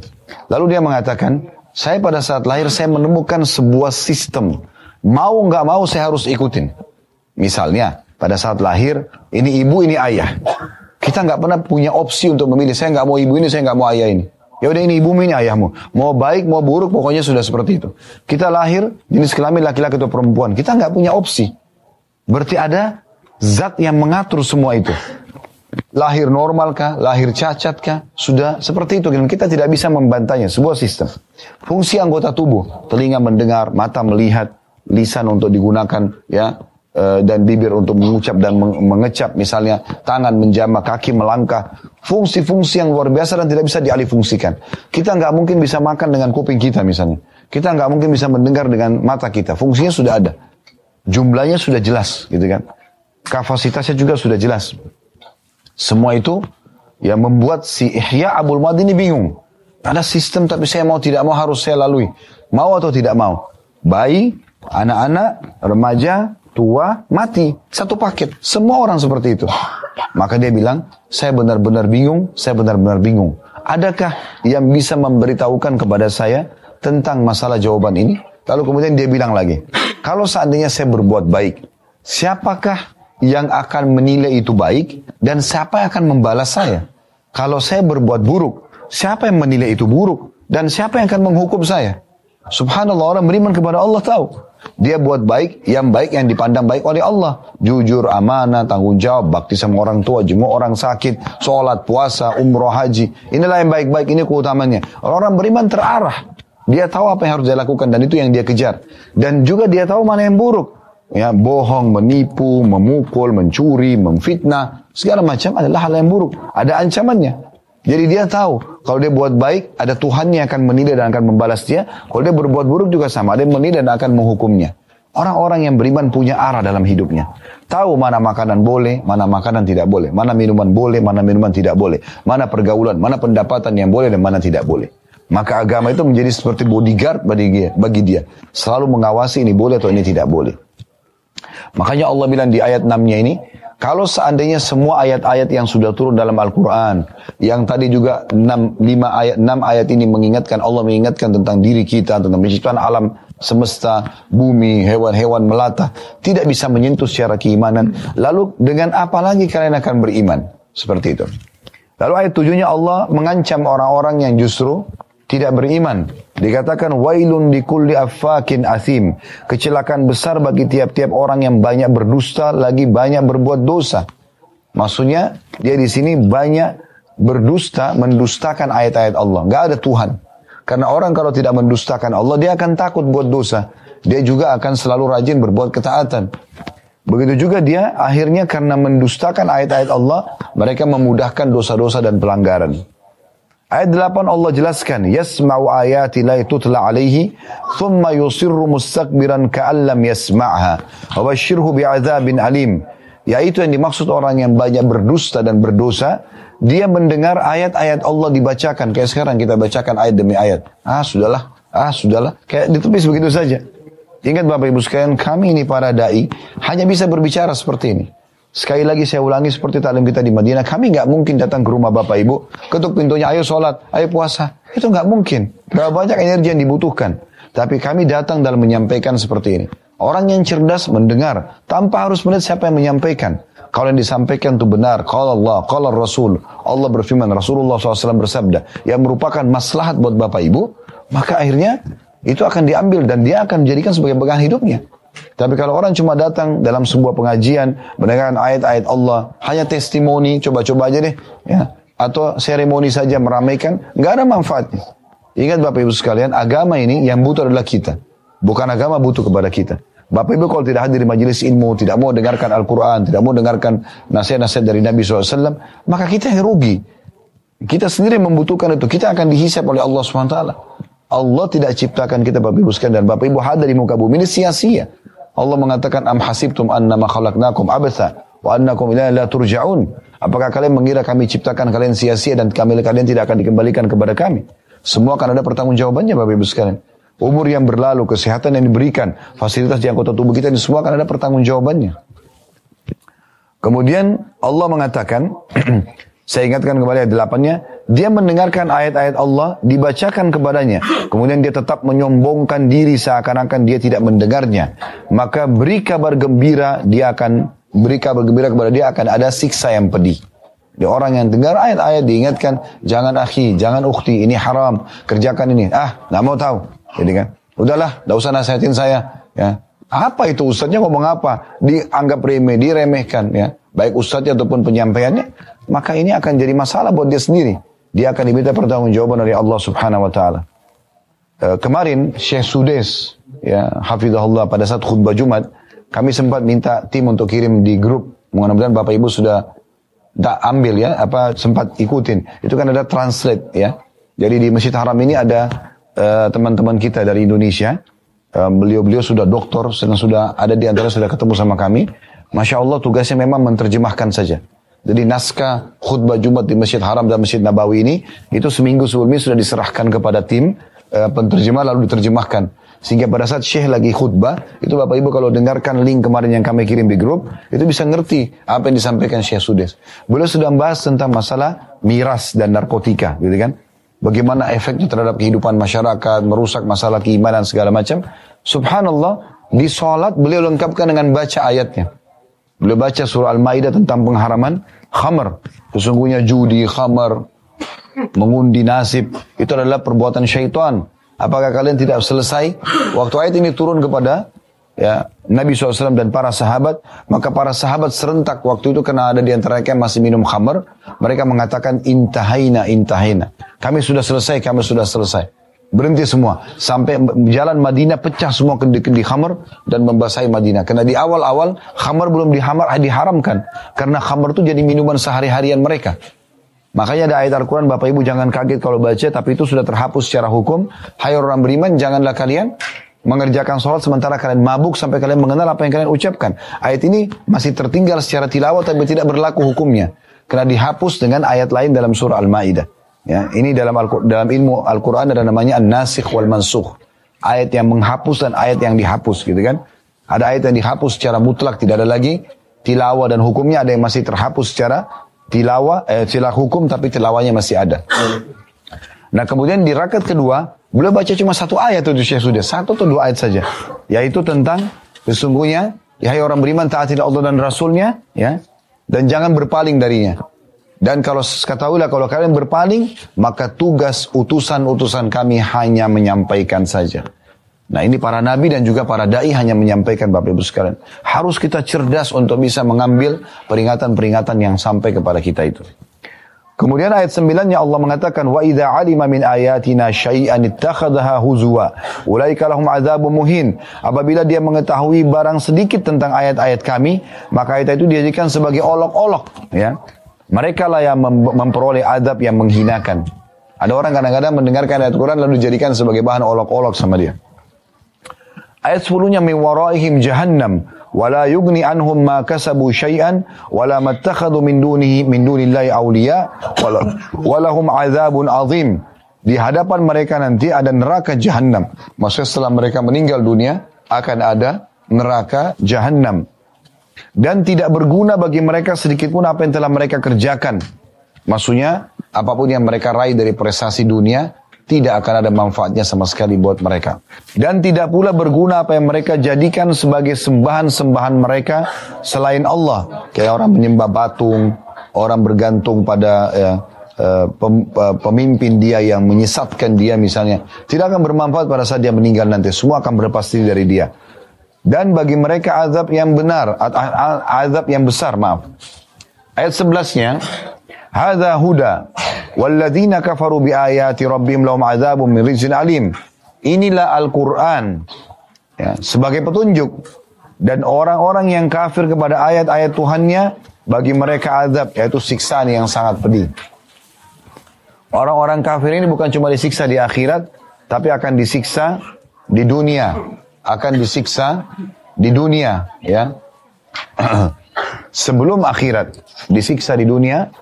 C: Lalu dia mengatakan, saya pada saat lahir saya menemukan sebuah sistem. Mau nggak mau saya harus ikutin. Misalnya, pada saat lahir, ini ibu, ini ayah. Kita nggak pernah punya opsi untuk memilih. Saya nggak mau ibu ini, saya nggak mau ayah ini. Ya udah ini ibumu ini ayahmu. Mau baik mau buruk pokoknya sudah seperti itu. Kita lahir jenis kelamin laki-laki atau perempuan. Kita nggak punya opsi. Berarti ada zat yang mengatur semua itu. Lahir normal kah, lahir cacat kah, sudah seperti itu. Dan kita tidak bisa membantahnya. Sebuah sistem. Fungsi anggota tubuh, telinga mendengar, mata melihat, lisan untuk digunakan, ya dan bibir untuk mengucap dan mengecap. Misalnya tangan menjama kaki melangkah. Fungsi-fungsi yang luar biasa dan tidak bisa dialihfungsikan. Kita nggak mungkin bisa makan dengan kuping kita misalnya. Kita nggak mungkin bisa mendengar dengan mata kita. Fungsinya sudah ada. Jumlahnya sudah jelas gitu kan? Kapasitasnya juga sudah jelas. Semua itu yang membuat si Ihya Abdul Madi ini bingung. Ada sistem tapi saya mau tidak mau harus saya lalui. Mau atau tidak mau? Bayi anak-anak remaja tua, mati. Satu paket. Semua orang seperti itu. Maka dia bilang, saya benar-benar bingung, saya benar-benar bingung. Adakah yang bisa memberitahukan kepada saya tentang masalah jawaban ini? Lalu kemudian dia bilang lagi, kalau seandainya saya berbuat baik, siapakah yang akan menilai itu baik dan siapa yang akan membalas saya? Kalau saya berbuat buruk, siapa yang menilai itu buruk dan siapa yang akan menghukum saya? Subhanallah orang beriman kepada Allah tahu. Dia buat baik, yang baik yang dipandang baik oleh Allah. Jujur, amanah, tanggung jawab, bakti sama orang tua, jenguk orang sakit, sholat, puasa, umroh, haji. Inilah yang baik-baik, ini keutamanya. Orang-orang beriman terarah. Dia tahu apa yang harus dia lakukan dan itu yang dia kejar. Dan juga dia tahu mana yang buruk. Ya, bohong, menipu, memukul, mencuri, memfitnah, segala macam adalah hal yang buruk. Ada ancamannya. Jadi dia tahu kalau dia buat baik ada Tuhan yang akan menilai dan akan membalas dia. Kalau dia berbuat buruk juga sama, ada yang menilai dan akan menghukumnya. Orang-orang yang beriman punya arah dalam hidupnya. Tahu mana makanan boleh, mana makanan tidak boleh. Mana minuman boleh, mana minuman tidak boleh. Mana pergaulan, mana pendapatan yang boleh dan mana tidak boleh. Maka agama itu menjadi seperti bodyguard bagi dia. Bagi dia. Selalu mengawasi ini boleh atau ini tidak boleh. Makanya Allah bilang di ayat 6-nya ini, kalau seandainya semua ayat-ayat yang sudah turun dalam Al-Quran, yang tadi juga 6, 5 ayat, 6 ayat ini mengingatkan, Allah mengingatkan tentang diri kita, tentang penciptaan alam semesta, bumi, hewan-hewan melata, tidak bisa menyentuh secara keimanan. Lalu dengan apa lagi kalian akan beriman? Seperti itu. Lalu ayat tujuhnya Allah mengancam orang-orang yang justru tidak beriman. Dikatakan wailun kulli affakin asim. Kecelakaan besar bagi tiap-tiap orang yang banyak berdusta lagi banyak berbuat dosa. Maksudnya dia di sini banyak berdusta, mendustakan ayat-ayat Allah. Gak ada Tuhan. Karena orang kalau tidak mendustakan Allah, dia akan takut buat dosa. Dia juga akan selalu rajin berbuat ketaatan. Begitu juga dia akhirnya karena mendustakan ayat-ayat Allah, mereka memudahkan dosa-dosa dan pelanggaran. Ayat 8 Allah jelaskan, yasma'u ayati la tutla alaihi, thumma yusirru mustakbiran ka'allam yasma'ha, wa bashirhu bi'adzabin alim. Yaitu yang dimaksud orang yang banyak berdusta dan berdosa, dia mendengar ayat-ayat Allah dibacakan. Kayak sekarang kita bacakan ayat demi ayat. Ah, sudahlah. Ah, sudahlah. Kayak ditepis begitu saja. Ingat Bapak Ibu sekalian, kami ini para da'i hanya bisa berbicara seperti ini. Sekali lagi saya ulangi seperti taklim kita di Madinah, kami nggak mungkin datang ke rumah Bapak Ibu, ketuk pintunya, ayo sholat, ayo puasa. Itu nggak mungkin. Berapa banyak energi yang dibutuhkan. Tapi kami datang dalam menyampaikan seperti ini. Orang yang cerdas mendengar, tanpa harus melihat siapa yang menyampaikan. Kalau yang disampaikan itu benar, kalau Allah, kalau Rasul, Allah berfirman, Rasulullah SAW bersabda, yang merupakan maslahat buat Bapak Ibu, maka akhirnya itu akan diambil dan dia akan menjadikan sebagai pegangan hidupnya. Tapi kalau orang cuma datang dalam sebuah pengajian, mendengarkan ayat-ayat Allah, hanya testimoni, coba-coba aja deh, ya, atau seremoni saja meramaikan, nggak ada manfaatnya. Ingat Bapak Ibu sekalian, agama ini yang butuh adalah kita. Bukan agama butuh kepada kita. Bapak Ibu kalau tidak hadir di majelis ilmu, tidak mau dengarkan Al-Quran, tidak mau dengarkan nasihat-nasihat dari Nabi SAW, maka kita yang rugi. Kita sendiri membutuhkan itu. Kita akan dihisap oleh Allah SWT. Allah tidak ciptakan kita Bapak Ibu sekalian dan Bapak Ibu hadir di muka bumi ini sia-sia. Allah mengatakan am hasibtum annama khalaqnakum abatha wa annakum ilaihi la turja'un. Apakah kalian mengira kami ciptakan kalian sia-sia dan kami kalian tidak akan dikembalikan kepada kami? Semua akan ada pertanggungjawabannya Bapak Ibu sekalian. Umur yang berlalu, kesehatan yang diberikan, fasilitas di anggota tubuh kita ini semua akan ada pertanggungjawabannya. Kemudian Allah mengatakan, saya ingatkan kembali ayat delapannya, dia mendengarkan ayat-ayat Allah, dibacakan kepadanya. Kemudian dia tetap menyombongkan diri seakan-akan dia tidak mendengarnya. Maka beri kabar gembira, dia akan beri kabar gembira kepada dia akan ada siksa yang pedih. Di orang yang dengar ayat-ayat diingatkan, jangan akhi, jangan ukhti, ini haram, kerjakan ini. Ah, nggak mau tahu. Jadi kan, udahlah, tidak usah nasihatin saya. Ya, apa itu ustadznya ngomong apa? Dianggap remeh, diremehkan ya. Baik ustadznya ataupun penyampaiannya, maka ini akan jadi masalah buat dia sendiri. Dia akan diminta pertanggungjawaban dari Allah Subhanahu wa taala. E, kemarin Syekh Sudes ya, hafizahullah pada saat khutbah Jumat, kami sempat minta tim untuk kirim di grup. Mudah-mudahan Bapak Ibu sudah tak ambil ya, apa sempat ikutin. Itu kan ada translate ya. Jadi di Masjid Haram ini ada Eh, teman-teman uh, kita dari Indonesia. Eh, beliau-beliau uh, sudah doktor, sedang sudah ada di antara sudah ketemu sama kami. Masya Allah tugasnya memang menerjemahkan saja. Jadi naskah khutbah Jumat di Masjid Haram dan Masjid Nabawi ini itu seminggu sebelumnya sudah diserahkan kepada tim uh, penterjemah lalu diterjemahkan. Sehingga pada saat Syekh lagi khutbah, itu Bapak Ibu kalau dengarkan link kemarin yang kami kirim di grup, itu bisa ngerti apa yang disampaikan Syekh Sudes. Beliau sudah membahas tentang masalah miras dan narkotika, gitu kan bagaimana efeknya terhadap kehidupan masyarakat, merusak masalah keimanan segala macam. Subhanallah, di sholat beliau lengkapkan dengan baca ayatnya. Beliau baca surah Al-Maidah tentang pengharaman khamar. Sesungguhnya judi, khamar, mengundi nasib, itu adalah perbuatan syaitan. Apakah kalian tidak selesai? Waktu ayat ini turun kepada ya Nabi SAW dan para sahabat, maka para sahabat serentak waktu itu karena ada di antara mereka yang masih minum khamar, mereka mengatakan intahaina intahaina. Kami sudah selesai, kami sudah selesai. Berhenti semua. Sampai jalan Madinah pecah semua kendi-kendi khamar dan membasahi Madinah. Karena di awal-awal khamar belum dihamar, diharamkan. Karena khamar itu jadi minuman sehari-harian mereka. Makanya ada ayat Al-Quran, Bapak Ibu jangan kaget kalau baca, tapi itu sudah terhapus secara hukum. Hai orang beriman, janganlah kalian mengerjakan sholat sementara kalian mabuk sampai kalian mengenal apa yang kalian ucapkan. Ayat ini masih tertinggal secara tilawah tapi tidak berlaku hukumnya. Karena dihapus dengan ayat lain dalam surah Al-Ma'idah. Ya, ini dalam Al dalam ilmu Al-Quran ada namanya an-nasikh wal mansukh. Ayat yang menghapus dan ayat yang dihapus gitu kan. Ada ayat yang dihapus secara mutlak tidak ada lagi tilawah dan hukumnya ada yang masih terhapus secara tilawah eh, silah hukum tapi tilawahnya masih ada. Nah kemudian di rakaat kedua Beliau baca cuma satu ayat itu Syekh sudah, satu atau dua ayat saja. Yaitu tentang sesungguhnya, ya orang beriman taatilah Allah dan Rasulnya, ya, dan jangan berpaling darinya. Dan kalau ketahuilah kalau kalian berpaling, maka tugas utusan-utusan kami hanya menyampaikan saja. Nah ini para nabi dan juga para da'i hanya menyampaikan Bapak Ibu sekalian. Harus kita cerdas untuk bisa mengambil peringatan-peringatan yang sampai kepada kita itu. Kemudian ayat 9-nya Allah mengatakan wa idza alima min ayatina syai'an ittakhadhaha huzwa ulaika lahum adzabun muhin. Apabila dia mengetahui barang sedikit tentang ayat-ayat kami, maka ayat itu dijadikan sebagai olok-olok, ya. Mereka lah yang mem memperoleh adab yang menghinakan. Ada orang kadang-kadang mendengarkan ayat Quran lalu dijadikan sebagai bahan olok-olok sama dia. Ayat 10-nya min waraihim jahannam wala yugni anhum ma kasabu syai'an wala mattakhadhu min dunihi min dunillahi awliya walahum azabun azim. Di hadapan mereka nanti ada neraka jahanam maksudnya setelah mereka meninggal dunia akan ada neraka jahanam dan tidak berguna bagi mereka sedikit pun apa yang telah mereka kerjakan. Maksudnya apa pun yang mereka raih dari prestasi dunia tidak akan ada manfaatnya sama sekali buat mereka. Dan tidak pula berguna apa yang mereka jadikan sebagai sembahan-sembahan mereka selain Allah. Kayak orang menyembah batung, orang bergantung pada ya, eh, eh, pemimpin dia yang menyesatkan dia misalnya. Tidak akan bermanfaat pada saat dia meninggal nanti. Semua akan berlepas diri dari dia. Dan bagi mereka azab yang benar, azab yang besar, maaf. Ayat 11-nya, Hada huda Walladzina kafaru bi ayati rabbihim lahum adzabun min rizqin alim. Inilah Al-Qur'an ya, sebagai petunjuk dan orang-orang yang kafir kepada ayat-ayat Tuhannya bagi mereka azab yaitu siksaan yang sangat pedih. Orang-orang kafir ini bukan cuma disiksa di akhirat tapi akan disiksa di dunia, akan disiksa di dunia ya. sebelum akhirat, disiksa di dunia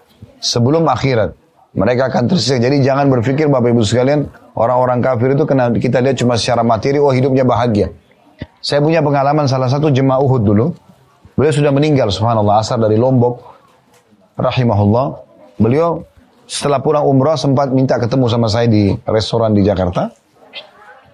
C: sebelum akhirat. Mereka akan tersiksa. Jadi jangan berpikir Bapak Ibu sekalian, orang-orang kafir itu kena kita lihat cuma secara materi, oh hidupnya bahagia. Saya punya pengalaman salah satu jemaah Uhud dulu. Beliau sudah meninggal, subhanallah, asar dari Lombok. Rahimahullah. Beliau setelah pulang umrah sempat minta ketemu sama saya di restoran di Jakarta.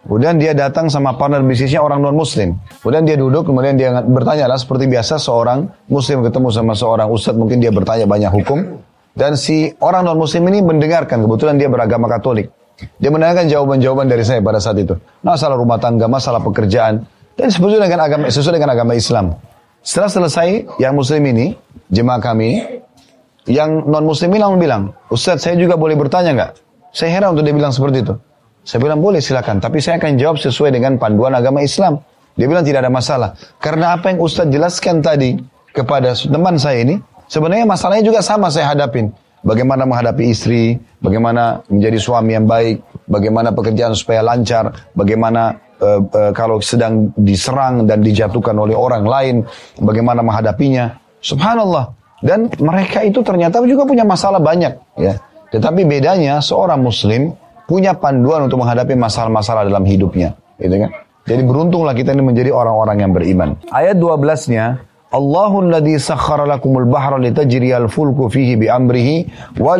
C: Kemudian dia datang sama partner bisnisnya orang non muslim. Kemudian dia duduk, kemudian dia bertanya lah seperti biasa seorang muslim ketemu sama seorang ustadz mungkin dia bertanya banyak hukum. Dan si orang non muslim ini mendengarkan, kebetulan dia beragama katolik. Dia mendengarkan jawaban-jawaban dari saya pada saat itu. Masalah rumah tangga, masalah pekerjaan. Dan sesuai dengan agama, sesuai dengan agama Islam. Setelah selesai, yang muslim ini, jemaah kami, yang non muslim ini langsung bilang, Ustadz saya juga boleh bertanya nggak? Saya heran untuk dia bilang seperti itu. Saya bilang boleh silakan, tapi saya akan jawab sesuai dengan panduan agama Islam. Dia bilang tidak ada masalah. Karena apa yang Ustadz jelaskan tadi kepada teman saya ini, sebenarnya masalahnya juga sama saya hadapin. Bagaimana menghadapi istri, bagaimana menjadi suami yang baik, bagaimana pekerjaan supaya lancar, bagaimana uh, uh, kalau sedang diserang dan dijatuhkan oleh orang lain, bagaimana menghadapinya. Subhanallah. Dan mereka itu ternyata juga punya masalah banyak, ya. Tetapi bedanya seorang muslim punya panduan untuk menghadapi masalah-masalah dalam hidupnya. Gitu kan? Jadi beruntunglah kita ini menjadi orang-orang yang beriman. Ayat 12-nya, Allahul sakhkhara lakumul bahra litajriyal fulku fihi bi amrihi wa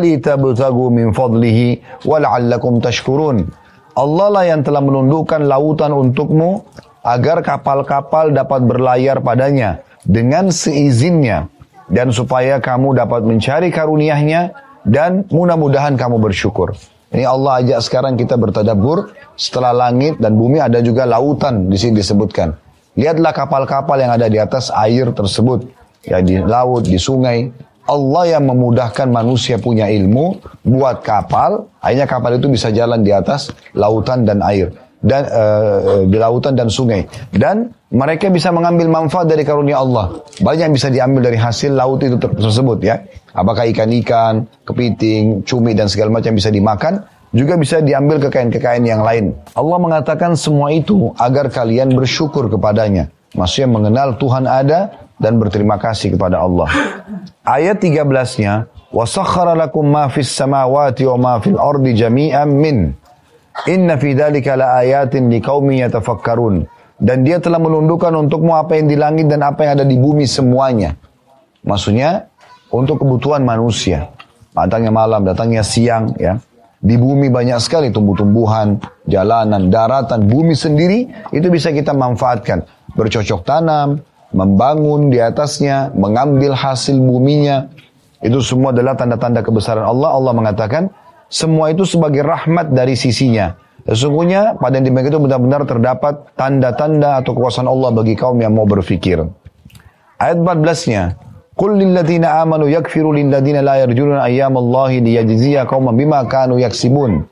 C: min fadlihi wa la'allakum tashkurun. Allah lah yang telah menundukkan lautan untukmu agar kapal-kapal dapat berlayar padanya dengan seizinnya dan supaya kamu dapat mencari karunia-Nya dan mudah-mudahan kamu bersyukur. Ini Allah ajak sekarang kita bertadabur setelah langit dan bumi ada juga lautan di sini disebutkan. Lihatlah kapal-kapal yang ada di atas air tersebut, ya di laut, di sungai. Allah yang memudahkan manusia punya ilmu buat kapal, akhirnya kapal itu bisa jalan di atas lautan dan air dan uh, di lautan dan sungai dan mereka bisa mengambil manfaat dari karunia Allah. Banyak yang bisa diambil dari hasil laut itu tersebut ya. Apakah ikan-ikan, kepiting, cumi dan segala macam bisa dimakan, juga bisa diambil kekayaan-kekayaan yang lain. Allah mengatakan semua itu agar kalian bersyukur kepadanya. Maksudnya mengenal Tuhan ada dan berterima kasih kepada Allah. Ayat 13-nya, وَسَخَّرَ لَكُمْ مَا فِي السَّمَاوَاتِ وَمَا فِي الْأَرْضِ جَمِيعًا مِّنْ إِنَّ فِي ذَلِكَ لَآيَاتٍ لِقَوْمٍ يَتَفَكَّرُونَ dan dia telah menundukkan untukmu apa yang di langit dan apa yang ada di bumi semuanya. Maksudnya untuk kebutuhan manusia. Datangnya malam, datangnya siang ya. Di bumi banyak sekali tumbuh-tumbuhan, jalanan, daratan, bumi sendiri itu bisa kita manfaatkan. Bercocok tanam, membangun di atasnya, mengambil hasil buminya. Itu semua adalah tanda-tanda kebesaran Allah. Allah mengatakan semua itu sebagai rahmat dari sisinya Sesungguhnya pada yang demikian itu benar-benar terdapat tanda-tanda atau kekuasaan Allah bagi kaum yang mau berfikir. Ayat 14-nya, Qul lilladzina amanu yakfiru lilladzina la yaksibun.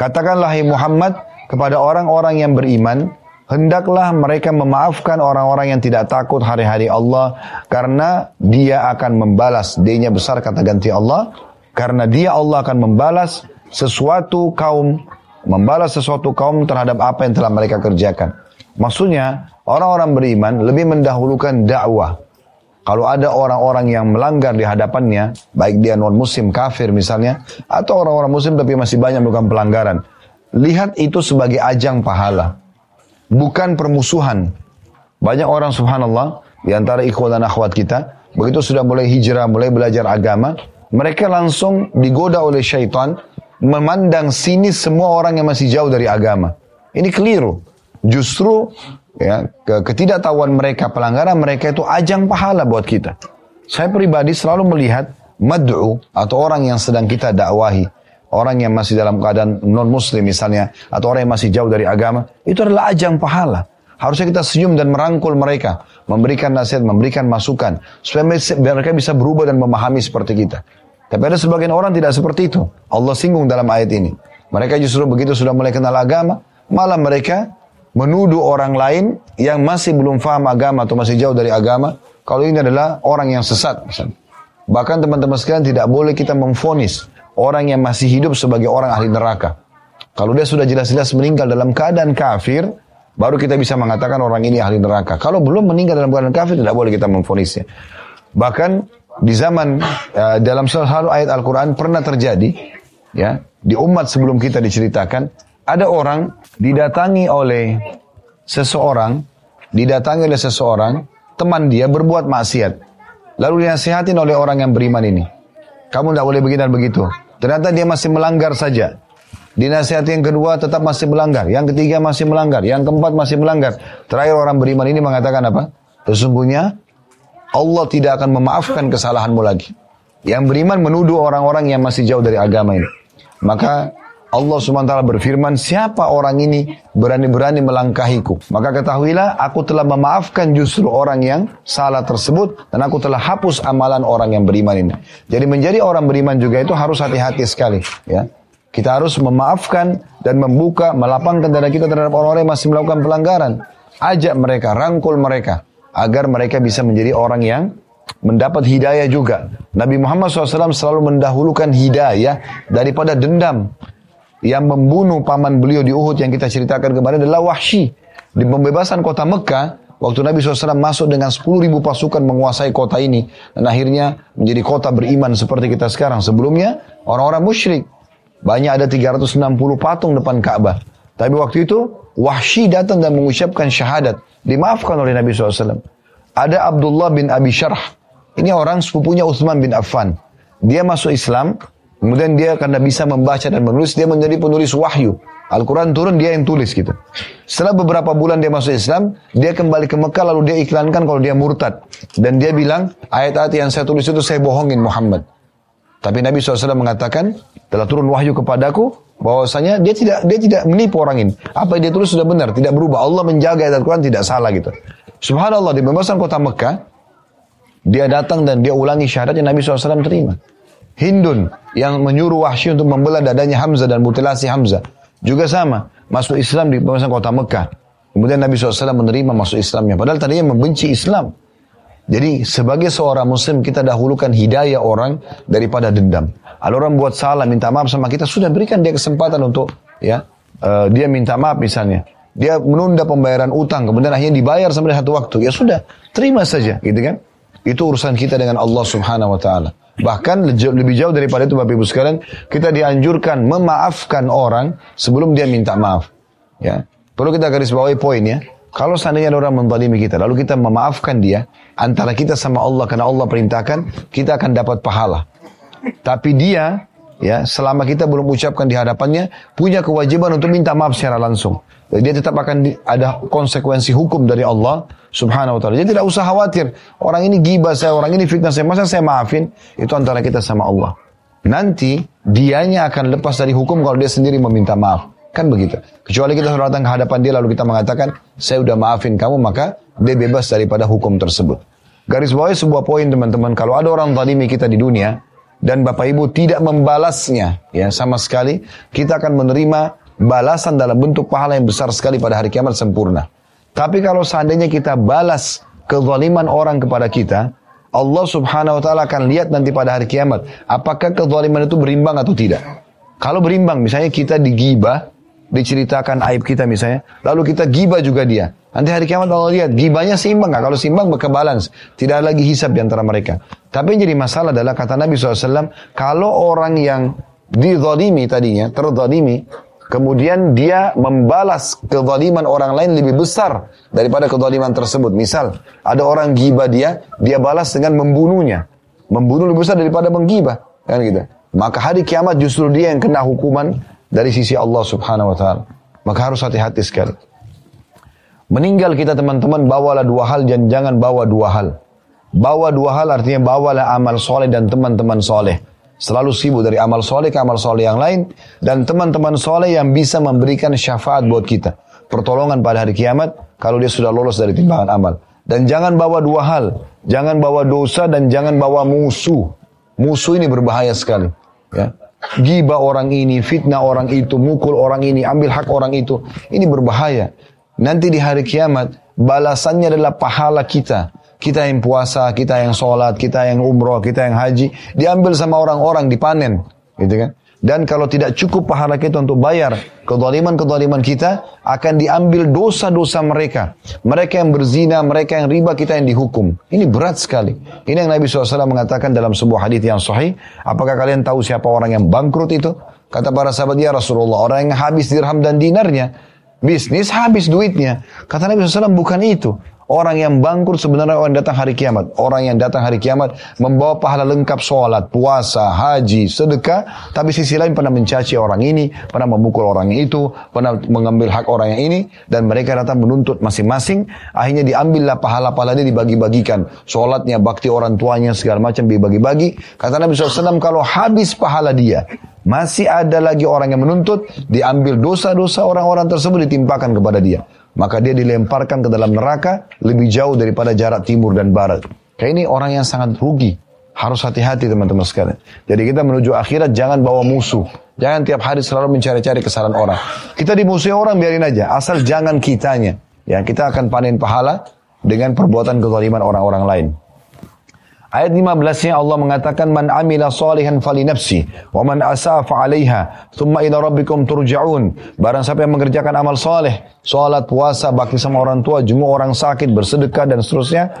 C: Katakanlah hai Muhammad kepada orang-orang yang beriman, hendaklah mereka memaafkan orang-orang yang tidak takut hari-hari Allah karena dia akan membalas. D-nya besar kata ganti Allah, karena dia Allah akan membalas sesuatu kaum membalas sesuatu kaum terhadap apa yang telah mereka kerjakan. Maksudnya, orang-orang beriman lebih mendahulukan dakwah. Kalau ada orang-orang yang melanggar di hadapannya, baik dia non-muslim, kafir misalnya, atau orang-orang muslim tapi masih banyak melakukan pelanggaran. Lihat itu sebagai ajang pahala. Bukan permusuhan. Banyak orang subhanallah, di antara ikhwan dan akhwat kita, begitu sudah mulai hijrah, mulai belajar agama, mereka langsung digoda oleh syaitan memandang sini semua orang yang masih jauh dari agama. Ini keliru. Justru ya ketidaktahuan mereka, pelanggaran mereka itu ajang pahala buat kita. Saya pribadi selalu melihat mad'u atau orang yang sedang kita dakwahi, orang yang masih dalam keadaan non muslim misalnya atau orang yang masih jauh dari agama, itu adalah ajang pahala. Harusnya kita senyum dan merangkul mereka, memberikan nasihat, memberikan masukan supaya mereka bisa berubah dan memahami seperti kita. Tapi ada sebagian orang tidak seperti itu. Allah singgung dalam ayat ini. Mereka justru begitu sudah mulai kenal agama, malah mereka menuduh orang lain yang masih belum faham agama atau masih jauh dari agama, kalau ini adalah orang yang sesat. Bahkan teman-teman sekalian tidak boleh kita memfonis orang yang masih hidup sebagai orang ahli neraka. Kalau dia sudah jelas-jelas meninggal dalam keadaan kafir, baru kita bisa mengatakan orang ini ahli neraka. Kalau belum meninggal dalam keadaan kafir, tidak boleh kita memfonisnya. Bahkan di zaman uh, dalam salah satu ayat Al-Quran pernah terjadi ya di umat sebelum kita diceritakan ada orang didatangi oleh seseorang didatangi oleh seseorang teman dia berbuat maksiat. Lalu dinasihatin oleh orang yang beriman ini. Kamu tidak boleh begini dan begitu. Ternyata dia masih melanggar saja. Dinasihati yang kedua tetap masih melanggar. Yang ketiga masih melanggar. Yang keempat masih melanggar. Terakhir orang beriman ini mengatakan apa? Sesungguhnya Allah tidak akan memaafkan kesalahanmu lagi. Yang beriman menuduh orang-orang yang masih jauh dari agama ini. Maka Allah SWT berfirman, siapa orang ini berani-berani melangkahiku? Maka ketahuilah, aku telah memaafkan justru orang yang salah tersebut, dan aku telah hapus amalan orang yang beriman ini. Jadi menjadi orang beriman juga itu harus hati-hati sekali. Ya. Kita harus memaafkan dan membuka, melapangkan dada kita terhadap orang-orang yang masih melakukan pelanggaran. Ajak mereka, rangkul mereka agar mereka bisa menjadi orang yang mendapat hidayah juga. Nabi Muhammad SAW selalu mendahulukan hidayah daripada dendam. Yang membunuh paman beliau di Uhud yang kita ceritakan kemarin adalah Wahsy. Di pembebasan kota Mekah, waktu Nabi SAW masuk dengan 10 ribu pasukan menguasai kota ini. Dan akhirnya menjadi kota beriman seperti kita sekarang. Sebelumnya, orang-orang musyrik. Banyak ada 360 patung depan Ka'bah. Tapi waktu itu, Wahsy datang dan mengucapkan syahadat. Dimaafkan oleh Nabi SAW. Ada Abdullah bin Abi Syarh. Ini orang sepupunya Uthman bin Affan. Dia masuk Islam, kemudian dia karena bisa membaca dan menulis, dia menjadi penulis wahyu. Al-Quran turun, dia yang tulis gitu. Setelah beberapa bulan dia masuk Islam, dia kembali ke Mekah lalu dia iklankan kalau dia murtad. Dan dia bilang, ayat-ayat yang saya tulis itu saya bohongin Muhammad. Tapi Nabi SAW mengatakan, telah turun wahyu kepadaku, bahwasanya dia tidak dia tidak menipu orang ini. Apa yang dia tulis sudah benar, tidak berubah. Allah menjaga ayat Al-Quran tidak salah gitu. Subhanallah di pembebasan kota Mekah, dia datang dan dia ulangi syahadat yang Nabi SAW terima. Hindun yang menyuruh Wahsy untuk membelah dadanya Hamzah dan mutilasi Hamzah. Juga sama, masuk Islam di pembebasan kota Mekah. Kemudian Nabi SAW menerima masuk Islamnya. Padahal tadinya membenci Islam. Jadi sebagai seorang muslim kita dahulukan hidayah orang daripada dendam. Kalau orang buat salah minta maaf sama kita sudah berikan dia kesempatan untuk ya uh, dia minta maaf misalnya. Dia menunda pembayaran utang kemudian akhirnya dibayar sampai satu waktu. Ya sudah, terima saja gitu kan. Itu urusan kita dengan Allah Subhanahu wa taala. Bahkan lebih jauh daripada itu Bapak Ibu sekalian, kita dianjurkan memaafkan orang sebelum dia minta maaf. Ya. Perlu kita garis bawahi poin ya. Kalau seandainya ada orang menzalimi kita, lalu kita memaafkan dia, antara kita sama Allah karena Allah perintahkan, kita akan dapat pahala. Tapi dia, ya, selama kita belum ucapkan di hadapannya, punya kewajiban untuk minta maaf secara langsung. Dia tetap akan ada konsekuensi hukum dari Allah subhanahu wa ta'ala. Jadi tidak usah khawatir. Orang ini gibah saya, orang ini fitnah saya. Masa saya maafin? Itu antara kita sama Allah. Nanti dianya akan lepas dari hukum kalau dia sendiri meminta maaf. Kan begitu. Kecuali kita sudah datang ke hadapan dia lalu kita mengatakan, saya sudah maafin kamu, maka dia bebas daripada hukum tersebut. Garis bawah sebuah poin teman-teman, kalau ada orang zalimi kita di dunia, dan Bapak Ibu tidak membalasnya ya sama sekali, kita akan menerima balasan dalam bentuk pahala yang besar sekali pada hari kiamat sempurna. Tapi kalau seandainya kita balas kezaliman orang kepada kita, Allah subhanahu wa ta'ala akan lihat nanti pada hari kiamat, apakah kezaliman itu berimbang atau tidak. Kalau berimbang, misalnya kita digibah, diceritakan aib kita misalnya, lalu kita gibah juga dia. Nanti hari kiamat Allah lihat, gibahnya seimbang nggak? Kalau seimbang berkebalans, tidak lagi hisab di antara mereka. Tapi yang jadi masalah adalah kata Nabi SAW, kalau orang yang dizalimi tadinya, terzalimi, kemudian dia membalas kezaliman orang lain lebih besar daripada kezaliman tersebut. Misal, ada orang gibah dia, dia balas dengan membunuhnya. Membunuh lebih besar daripada menggibah. Kan gitu. Maka hari kiamat justru dia yang kena hukuman dari sisi Allah Subhanahu wa taala. Maka harus hati-hati sekali. Meninggal kita teman-teman bawalah dua hal dan jangan bawa dua hal. Bawa dua hal artinya bawalah amal soleh dan teman-teman soleh. Selalu sibuk dari amal soleh ke amal soleh yang lain. Dan teman-teman soleh yang bisa memberikan syafaat buat kita. Pertolongan pada hari kiamat kalau dia sudah lolos dari timbangan amal. Dan jangan bawa dua hal. Jangan bawa dosa dan jangan bawa musuh. Musuh ini berbahaya sekali. Ya. Giba orang ini, fitnah orang itu, mukul orang ini, ambil hak orang itu. Ini berbahaya. Nanti di hari kiamat, balasannya adalah pahala kita. Kita yang puasa, kita yang sholat, kita yang umroh, kita yang haji. Diambil sama orang-orang, dipanen. Gitu kan? Dan kalau tidak cukup pahala kita untuk bayar kezaliman-kezaliman kita, akan diambil dosa-dosa mereka. Mereka yang berzina, mereka yang riba, kita yang dihukum. Ini berat sekali. Ini yang Nabi SAW mengatakan dalam sebuah hadis yang sahih. Apakah kalian tahu siapa orang yang bangkrut itu? Kata para sahabat, ya Rasulullah, orang yang habis dirham dan dinarnya. Bisnis habis duitnya. Kata Nabi SAW, bukan itu. Orang yang bangkrut sebenarnya orang yang datang hari kiamat. Orang yang datang hari kiamat membawa pahala lengkap sholat, puasa, haji, sedekah. Tapi sisi lain pernah mencaci orang ini, pernah memukul orang itu, pernah mengambil hak orang yang ini. Dan mereka datang menuntut masing-masing. Akhirnya diambillah pahala-pahala ini dibagi-bagikan. Sholatnya, bakti orang tuanya, segala macam dibagi-bagi. Kata Nabi SAW, kalau habis pahala dia, masih ada lagi orang yang menuntut, diambil dosa-dosa orang-orang tersebut ditimpakan kepada dia maka dia dilemparkan ke dalam neraka lebih jauh daripada jarak timur dan barat. Kayak ini orang yang sangat rugi. Harus hati-hati teman-teman sekalian. Jadi kita menuju akhirat jangan bawa musuh. Jangan tiap hari selalu mencari-cari kesalahan orang. Kita dimusuhi orang biarin aja. Asal jangan kitanya. Ya, kita akan panen pahala dengan perbuatan kezaliman orang-orang lain. Ayat 15-nya Allah mengatakan man amila salihan fali nafsi wa man asafa 'alaiha thumma ila rabbikum turja'un. Barang siapa yang mengerjakan amal saleh, salat, puasa, bakti sama orang tua, jemu orang sakit, bersedekah dan seterusnya,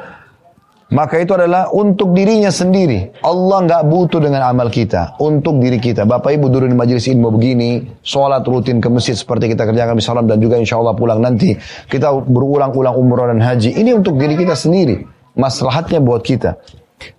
C: maka itu adalah untuk dirinya sendiri. Allah nggak butuh dengan amal kita, untuk diri kita. Bapak Ibu duduk di majelis ilmu begini, sholat rutin ke masjid seperti kita kerjakan di salam dan juga insya Allah pulang nanti. Kita berulang-ulang umrah dan haji. Ini untuk diri kita sendiri. Maslahatnya buat kita.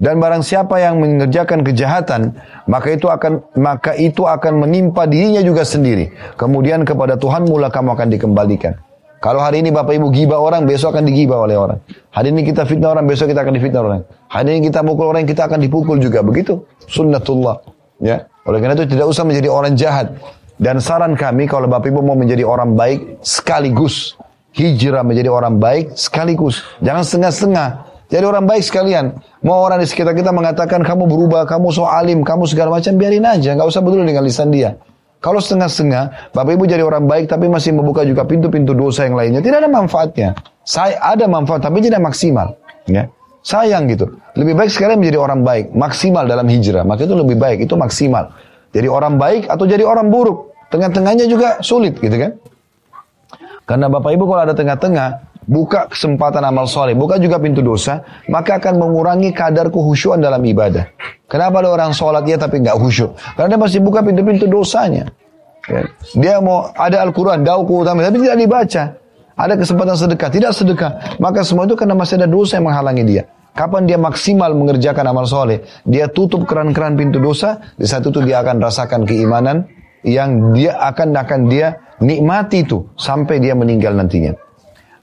C: Dan barang siapa yang mengerjakan kejahatan, maka itu akan maka itu akan menimpa dirinya juga sendiri. Kemudian kepada Tuhan mula kamu akan dikembalikan. Kalau hari ini Bapak Ibu gibah orang, besok akan digibah oleh orang. Hari ini kita fitnah orang, besok kita akan difitnah orang. Hari ini kita mukul orang, kita akan dipukul juga. Begitu sunnatullah. Ya. Oleh karena itu tidak usah menjadi orang jahat. Dan saran kami kalau Bapak Ibu mau menjadi orang baik sekaligus. Hijrah menjadi orang baik sekaligus. Jangan setengah-setengah. Jadi orang baik sekalian. Mau orang di sekitar kita mengatakan kamu berubah, kamu so alim, kamu segala macam, biarin aja. Nggak usah peduli dengan lisan dia. Kalau setengah-setengah, Bapak Ibu jadi orang baik tapi masih membuka juga pintu-pintu dosa yang lainnya. Tidak ada manfaatnya. Saya ada manfaat tapi tidak maksimal. Ya. Sayang gitu. Lebih baik sekalian menjadi orang baik. Maksimal dalam hijrah. Maka itu lebih baik. Itu maksimal. Jadi orang baik atau jadi orang buruk. Tengah-tengahnya juga sulit gitu kan. Karena Bapak Ibu kalau ada tengah-tengah, buka kesempatan amal soleh, buka juga pintu dosa, maka akan mengurangi kadar kehusyuan dalam ibadah. Kenapa ada orang sholat ya tapi nggak khusyuk? Karena dia masih buka pintu-pintu dosanya. Ya. Dia mau ada Al-Quran, dauku utama, tapi tidak dibaca. Ada kesempatan sedekah, tidak sedekah. Maka semua itu karena masih ada dosa yang menghalangi dia. Kapan dia maksimal mengerjakan amal soleh, dia tutup keran-keran pintu dosa, di saat itu dia akan rasakan keimanan yang dia akan akan dia nikmati itu sampai dia meninggal nantinya.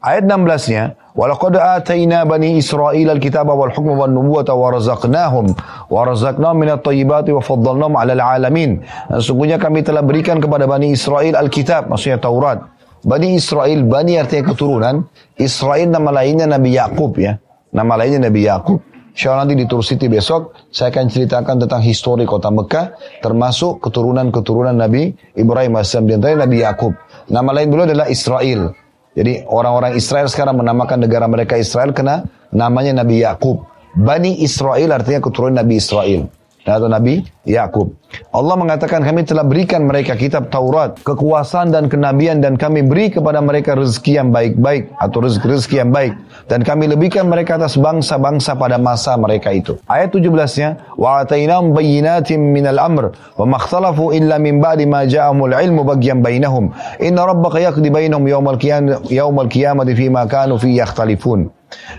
C: Ayat 16-nya, "Walaqad atayna bani Israil al-kitaba wal hukma wan nubuwata wa razaqnahum wa razaqnahum minat thayyibati wa faddalnahum 'alal 'alamin." Dan sungguhnya kami telah berikan kepada Bani Israel Alkitab, maksudnya Taurat. Bani Israel, Bani artinya keturunan. Israel nama lainnya Nabi Yakub ya. Nama lainnya Nabi Yakub. Insya nanti di Tur City besok saya akan ceritakan tentang histori kota Mekah termasuk keturunan-keturunan Nabi Ibrahim AS dan Nabi Yakub. Nama lain beliau adalah Israel. Jadi orang-orang Israel sekarang menamakan negara mereka Israel karena namanya Nabi Yakub. Bani Israel artinya keturunan Nabi Israel atau Nabi Yakub. Allah mengatakan kami telah berikan mereka kitab Taurat, kekuasaan dan kenabian dan kami beri kepada mereka rezeki yang baik-baik atau rezeki-rezeki yang baik dan kami lebihkan mereka atas bangsa-bangsa pada masa mereka itu. Ayat 17-nya wa atainahum bayyinatin minal amr wa makhtalafu illa min ba'di ma ja'ahumul ilmu baghyan bainahum inna rabbaka yaqdi bainahum yawmal qiyamah yawmal qiyamati fima kanu fi yakhtalifun.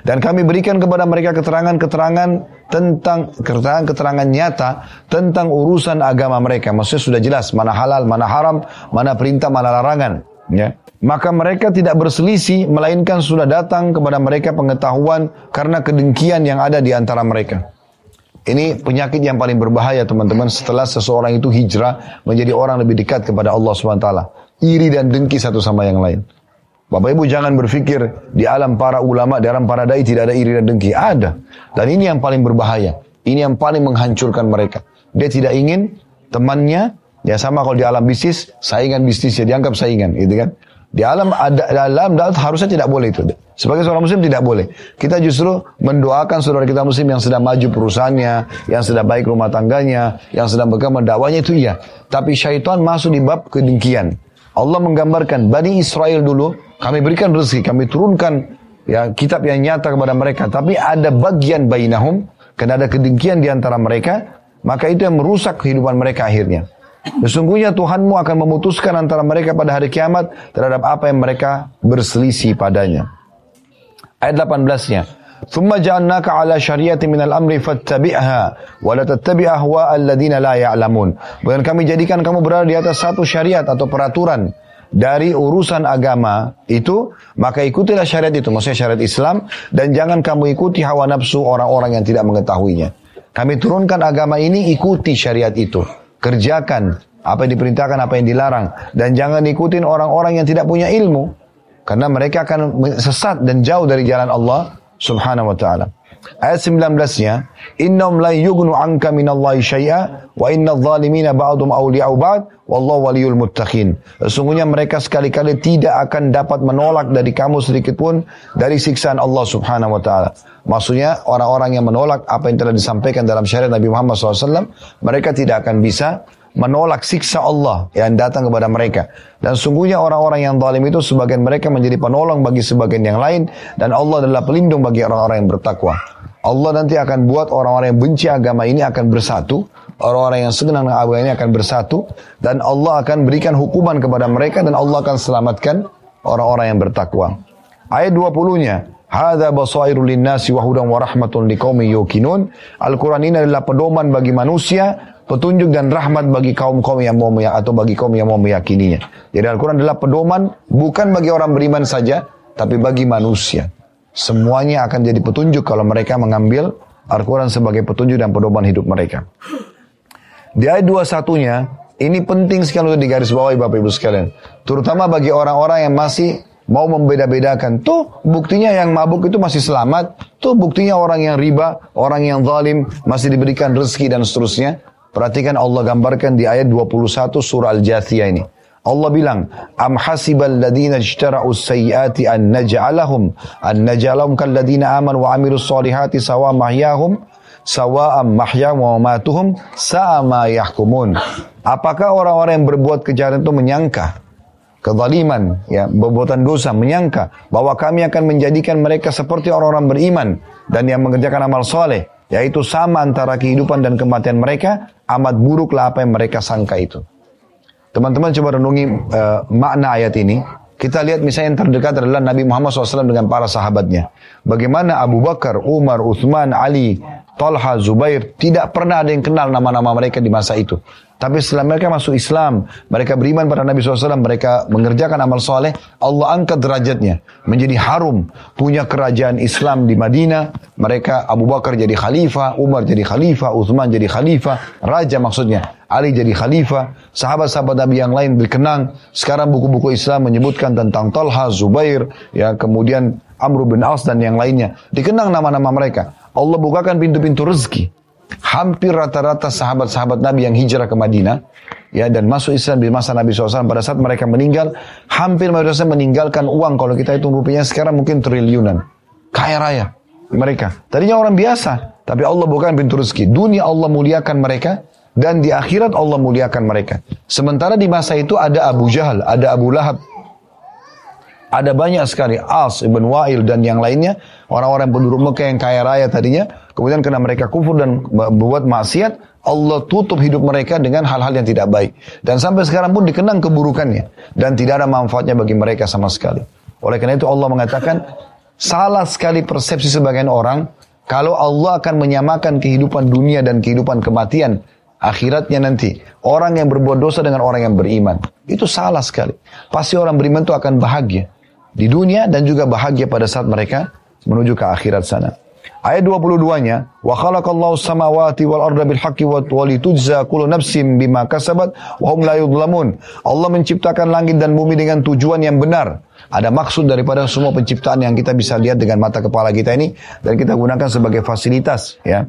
C: Dan kami berikan kepada mereka keterangan-keterangan tentang keterangan-keterangan nyata tentang urusan agama mereka. Maksudnya sudah jelas mana halal, mana haram, mana perintah, mana larangan. Ya. Maka mereka tidak berselisih, melainkan sudah datang kepada mereka pengetahuan karena kedengkian yang ada di antara mereka. Ini penyakit yang paling berbahaya teman-teman setelah seseorang itu hijrah menjadi orang lebih dekat kepada Allah SWT. Iri dan dengki satu sama yang lain. Bapak Ibu jangan berpikir di alam para ulama, di alam para dai tidak ada iri dan dengki. Ada. Dan ini yang paling berbahaya. Ini yang paling menghancurkan mereka. Dia tidak ingin temannya, ya sama kalau di alam bisnis, saingan bisnisnya dianggap saingan, gitu kan. Di alam ada dalam dalam harusnya tidak boleh itu. Sebagai seorang muslim tidak boleh. Kita justru mendoakan saudara kita muslim yang sedang maju perusahaannya, yang sedang baik rumah tangganya, yang sedang berkembang dakwanya itu iya. Tapi syaitan masuk di bab kedengkian. Allah menggambarkan Bani Israel dulu, kami berikan rezeki, kami turunkan ya kitab yang nyata kepada mereka. Tapi ada bagian bainahum, karena ada kedengkian di antara mereka, maka itu yang merusak kehidupan mereka akhirnya. Sesungguhnya Tuhanmu akan memutuskan antara mereka pada hari kiamat terhadap apa yang mereka berselisih padanya. Ayat 18-nya. ثم جعلناك على شريعة من الأمر فاتبعها ولا تتبع أهواء الذين لا يعلمون. Bukan kami jadikan kamu berada di atas satu syariat atau peraturan dari urusan agama itu, maka ikutilah syariat itu, maksudnya syariat Islam, dan jangan kamu ikuti hawa nafsu orang-orang yang tidak mengetahuinya. Kami turunkan agama ini, ikuti syariat itu. Kerjakan apa yang diperintahkan, apa yang dilarang. Dan jangan ikutin orang-orang yang tidak punya ilmu. Karena mereka akan sesat dan jauh dari jalan Allah subhanahu wa ta'ala. Ayat 19-nya, "Innahum la yughnu 'anka minallahi syai'a wa innadh dhalimina ba'dhum awliya'u ba'd wallahu waliyul muttaqin." Sesungguhnya mereka sekali-kali tidak akan dapat menolak dari kamu sedikit pun dari siksaan Allah Subhanahu wa taala. Maksudnya orang-orang yang menolak apa yang telah disampaikan dalam syariat Nabi Muhammad SAW, mereka tidak akan bisa menolak siksa Allah yang datang kepada mereka. Dan sungguhnya orang-orang yang zalim itu sebagian mereka menjadi penolong bagi sebagian yang lain dan Allah adalah pelindung bagi orang-orang yang bertakwa. Allah nanti akan buat orang-orang yang benci agama ini akan bersatu, orang-orang yang senang dengan agama ini akan bersatu dan Allah akan berikan hukuman kepada mereka dan Allah akan selamatkan orang-orang yang bertakwa. Ayat 20-nya, Hada basairu linnasi wa hudan wa rahmatun liqaumin yuqinun. Al-Qur'an ini adalah pedoman bagi manusia petunjuk dan rahmat bagi kaum-kaum yang mau atau bagi kaum yang mau meyakininya. Jadi Al-Quran adalah pedoman bukan bagi orang beriman saja, tapi bagi manusia. Semuanya akan jadi petunjuk kalau mereka mengambil Al-Quran sebagai petunjuk dan pedoman hidup mereka. Di ayat 21-nya, ini penting sekali untuk digarisbawahi Bapak Ibu sekalian. Terutama bagi orang-orang yang masih mau membeda-bedakan. Tuh buktinya yang mabuk itu masih selamat. Tuh buktinya orang yang riba, orang yang zalim masih diberikan rezeki dan seterusnya. Perhatikan Allah gambarkan di ayat 21 surah Al-Jathiyah ini. Allah bilang, Am hasibal ladina ijtara'u sayyati an naj'alahum an naj'alahum kal ladina aman wa amilus salihati sawa mahyahum sawa'am mahyahum wa matuhum sama yahkumun. Apakah orang-orang yang berbuat kejahatan itu menyangka kezaliman, ya, perbuatan dosa, menyangka bahwa kami akan menjadikan mereka seperti orang-orang beriman dan yang mengerjakan amal soleh yaitu sama antara kehidupan dan kematian mereka, amat buruklah apa yang mereka sangka itu. Teman-teman coba renungi uh, makna ayat ini. Kita lihat misalnya yang terdekat adalah Nabi Muhammad SAW dengan para sahabatnya. Bagaimana Abu Bakar, Umar, Uthman, Ali, Talha, Zubair, tidak pernah ada yang kenal nama-nama mereka di masa itu. Tapi setelah mereka masuk Islam, mereka beriman pada Nabi SAW, mereka mengerjakan amal soleh, Allah angkat derajatnya. Menjadi harum, punya kerajaan Islam di Madinah. Mereka Abu Bakar jadi khalifah, Umar jadi khalifah, Uthman jadi khalifah, raja maksudnya. Ali jadi khalifah, sahabat-sahabat Nabi yang lain berkenang. Sekarang buku-buku Islam menyebutkan tentang Talha, Zubair, ya kemudian Amr bin As dan yang lainnya. Dikenang nama-nama mereka. Allah bukakan pintu-pintu rezeki hampir rata-rata sahabat-sahabat Nabi yang hijrah ke Madinah ya dan masuk Islam di masa Nabi SAW pada saat mereka meninggal hampir mayoritasnya meninggalkan uang. Kalau kita hitung rupiahnya sekarang mungkin triliunan. Kaya raya mereka. Tadinya orang biasa tapi Allah bukan pintu rezeki. Dunia Allah muliakan mereka dan di akhirat Allah muliakan mereka. Sementara di masa itu ada Abu Jahal ada Abu Lahab. Ada banyak sekali As, Ibn Wa'il dan yang lainnya. Orang-orang penduduk Mekah yang kaya raya tadinya kemudian karena mereka kufur dan membuat maksiat Allah tutup hidup mereka dengan hal-hal yang tidak baik dan sampai sekarang pun dikenang keburukannya dan tidak ada manfaatnya bagi mereka sama sekali oleh karena itu Allah mengatakan salah sekali persepsi sebagian orang kalau Allah akan menyamakan kehidupan dunia dan kehidupan kematian akhiratnya nanti. Orang yang berbuat dosa dengan orang yang beriman. Itu salah sekali. Pasti orang beriman itu akan bahagia di dunia dan juga bahagia pada saat mereka menuju ke akhirat sana. Ayat 22-nya, wa khalaqallahu samawati wal arda bil haqqi wa litujza kullu nafsin bima kasabat wa hum la yudlamun. Allah menciptakan langit dan bumi dengan tujuan yang benar. Ada maksud daripada semua penciptaan yang kita bisa lihat dengan mata kepala kita ini dan kita gunakan sebagai fasilitas ya.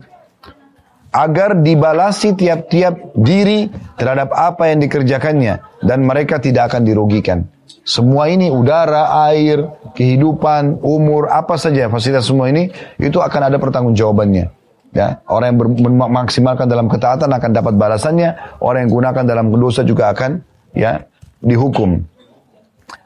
C: agar dibalasi tiap-tiap diri terhadap apa yang dikerjakannya dan mereka tidak akan dirugikan. Semua ini udara, air, kehidupan, umur, apa saja fasilitas semua ini itu akan ada pertanggungjawabannya. Ya, orang yang memaksimalkan dalam ketaatan akan dapat balasannya, orang yang gunakan dalam dosa juga akan ya dihukum.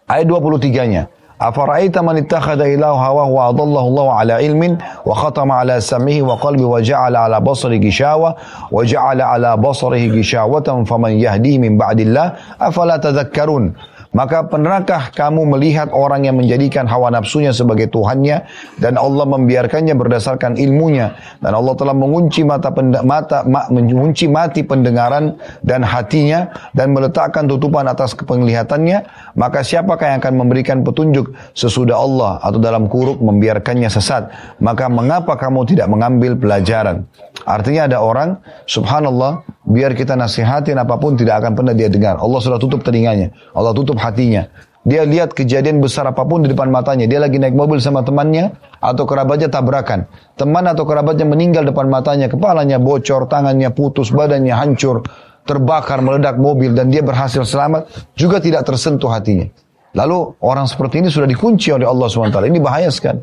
C: Ayat 23-nya. Afara'aita man ittakhadha ilahu hawahu wa adallahu Allah ala ilmin wa khatama ala sam'ihi wa qalbi wa ja'ala ala basari gishawa wa ja'ala ala basarihi gishawatan faman yahdihi min ba'dillah afala tadhakkarun maka pernahkah kamu melihat orang yang menjadikan hawa nafsunya sebagai Tuhannya dan Allah membiarkannya berdasarkan ilmunya? Dan Allah telah mengunci mata, mata ma, mengunci mati pendengaran dan hatinya dan meletakkan tutupan atas penglihatannya maka siapakah yang akan memberikan petunjuk? Sesudah Allah atau dalam kuruk membiarkannya sesat. Maka mengapa kamu tidak mengambil pelajaran? Artinya ada orang subhanallah biar kita nasihatin apa pun tidak akan pernah dia dengar. Allah sudah tutup telinganya. Allah tutup hatinya. Dia lihat kejadian besar apa pun di depan matanya. Dia lagi naik mobil sama temannya atau kerabatnya tabrakan. Teman atau kerabatnya meninggal depan matanya. Kepalanya bocor, tangannya putus, badannya hancur, terbakar, meledak mobil dan dia berhasil selamat. Juga tidak tersentuh hatinya. Lalu orang seperti ini sudah dikunci oleh Allah SWT. Ini bahaya sekali.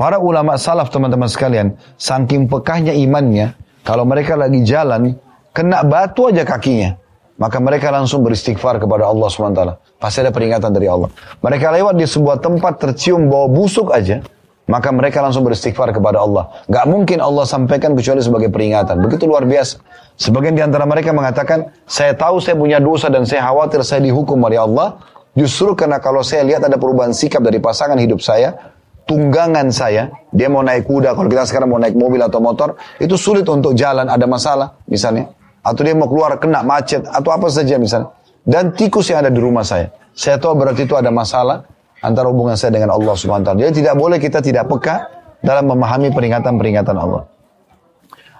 C: Para ulama salaf teman-teman sekalian, saking pekahnya imannya, kalau mereka lagi jalan, kena batu aja kakinya maka mereka langsung beristighfar kepada Allah SWT. Pasti ada peringatan dari Allah. Mereka lewat di sebuah tempat tercium bau busuk aja, maka mereka langsung beristighfar kepada Allah. Gak mungkin Allah sampaikan kecuali sebagai peringatan. Begitu luar biasa. Sebagian di antara mereka mengatakan, saya tahu saya punya dosa dan saya khawatir saya dihukum oleh Allah. Justru karena kalau saya lihat ada perubahan sikap dari pasangan hidup saya, tunggangan saya, dia mau naik kuda, kalau kita sekarang mau naik mobil atau motor, itu sulit untuk jalan, ada masalah misalnya atau dia mau keluar kena macet atau apa saja misalnya. Dan tikus yang ada di rumah saya. Saya tahu berarti itu ada masalah antara hubungan saya dengan Allah Subhanahu wa taala. Jadi tidak boleh kita tidak peka dalam memahami peringatan-peringatan Allah.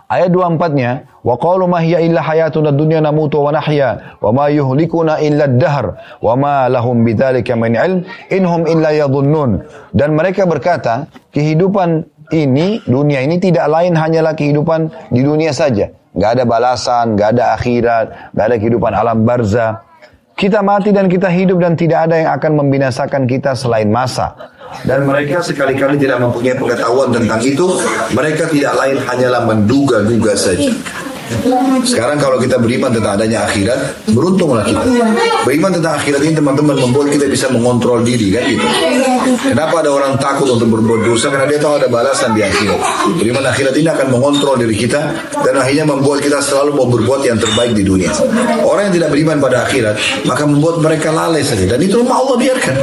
C: Ayat 24-nya, wa qalu ma hiya illa hayatuna dunya namutu wa nahya wa ma yuhlikuna illa ad-dahr wa ma lahum bidzalika min ilm inhum illa yadhunnun. Dan mereka berkata, kehidupan ini, dunia ini tidak lain hanyalah kehidupan di dunia saja nggak ada balasan, nggak ada akhirat, nggak ada kehidupan alam barza. Kita mati dan kita hidup dan tidak ada yang akan membinasakan kita selain masa.
A: Dan mereka sekali-kali tidak mempunyai pengetahuan tentang itu, mereka tidak lain hanyalah menduga-duga saja. Sekarang kalau kita beriman tentang adanya akhirat, beruntunglah kita. Beriman tentang akhirat ini teman-teman membuat kita bisa mengontrol diri kan gitu. Kenapa ada orang takut untuk berbuat dosa? Karena dia tahu ada balasan di akhirat. Beriman akhirat ini akan mengontrol diri kita dan akhirnya membuat kita selalu mau berbuat yang terbaik di dunia. Orang yang tidak beriman pada akhirat maka membuat mereka lalai saja dan itu rumah Allah biarkan.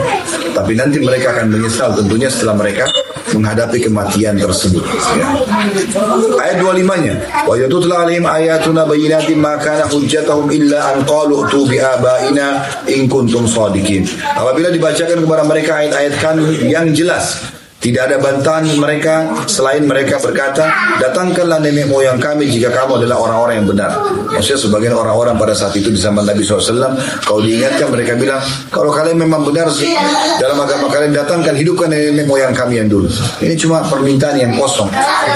A: Tapi nanti mereka akan menyesal tentunya setelah mereka menghadapi kematian tersebut. Ya. Ayat 25-nya, wa yatutla alaihim ayatuna bayyinatin ma kana hujjatahum illa an qalu tu bi abaina in kuntum sadiqin. Apabila dibacakan kepada mereka ayat-ayat kami yang jelas tidak ada bantahan mereka selain mereka berkata, datangkanlah nenek moyang kami jika kamu adalah orang-orang yang benar. Maksudnya sebagian orang-orang pada saat itu di zaman Nabi SAW, kalau diingatkan mereka bilang, kalau kalian memang benar dalam agama kalian datangkan hidupkan nenek moyang kami yang dulu. Ini cuma permintaan yang kosong.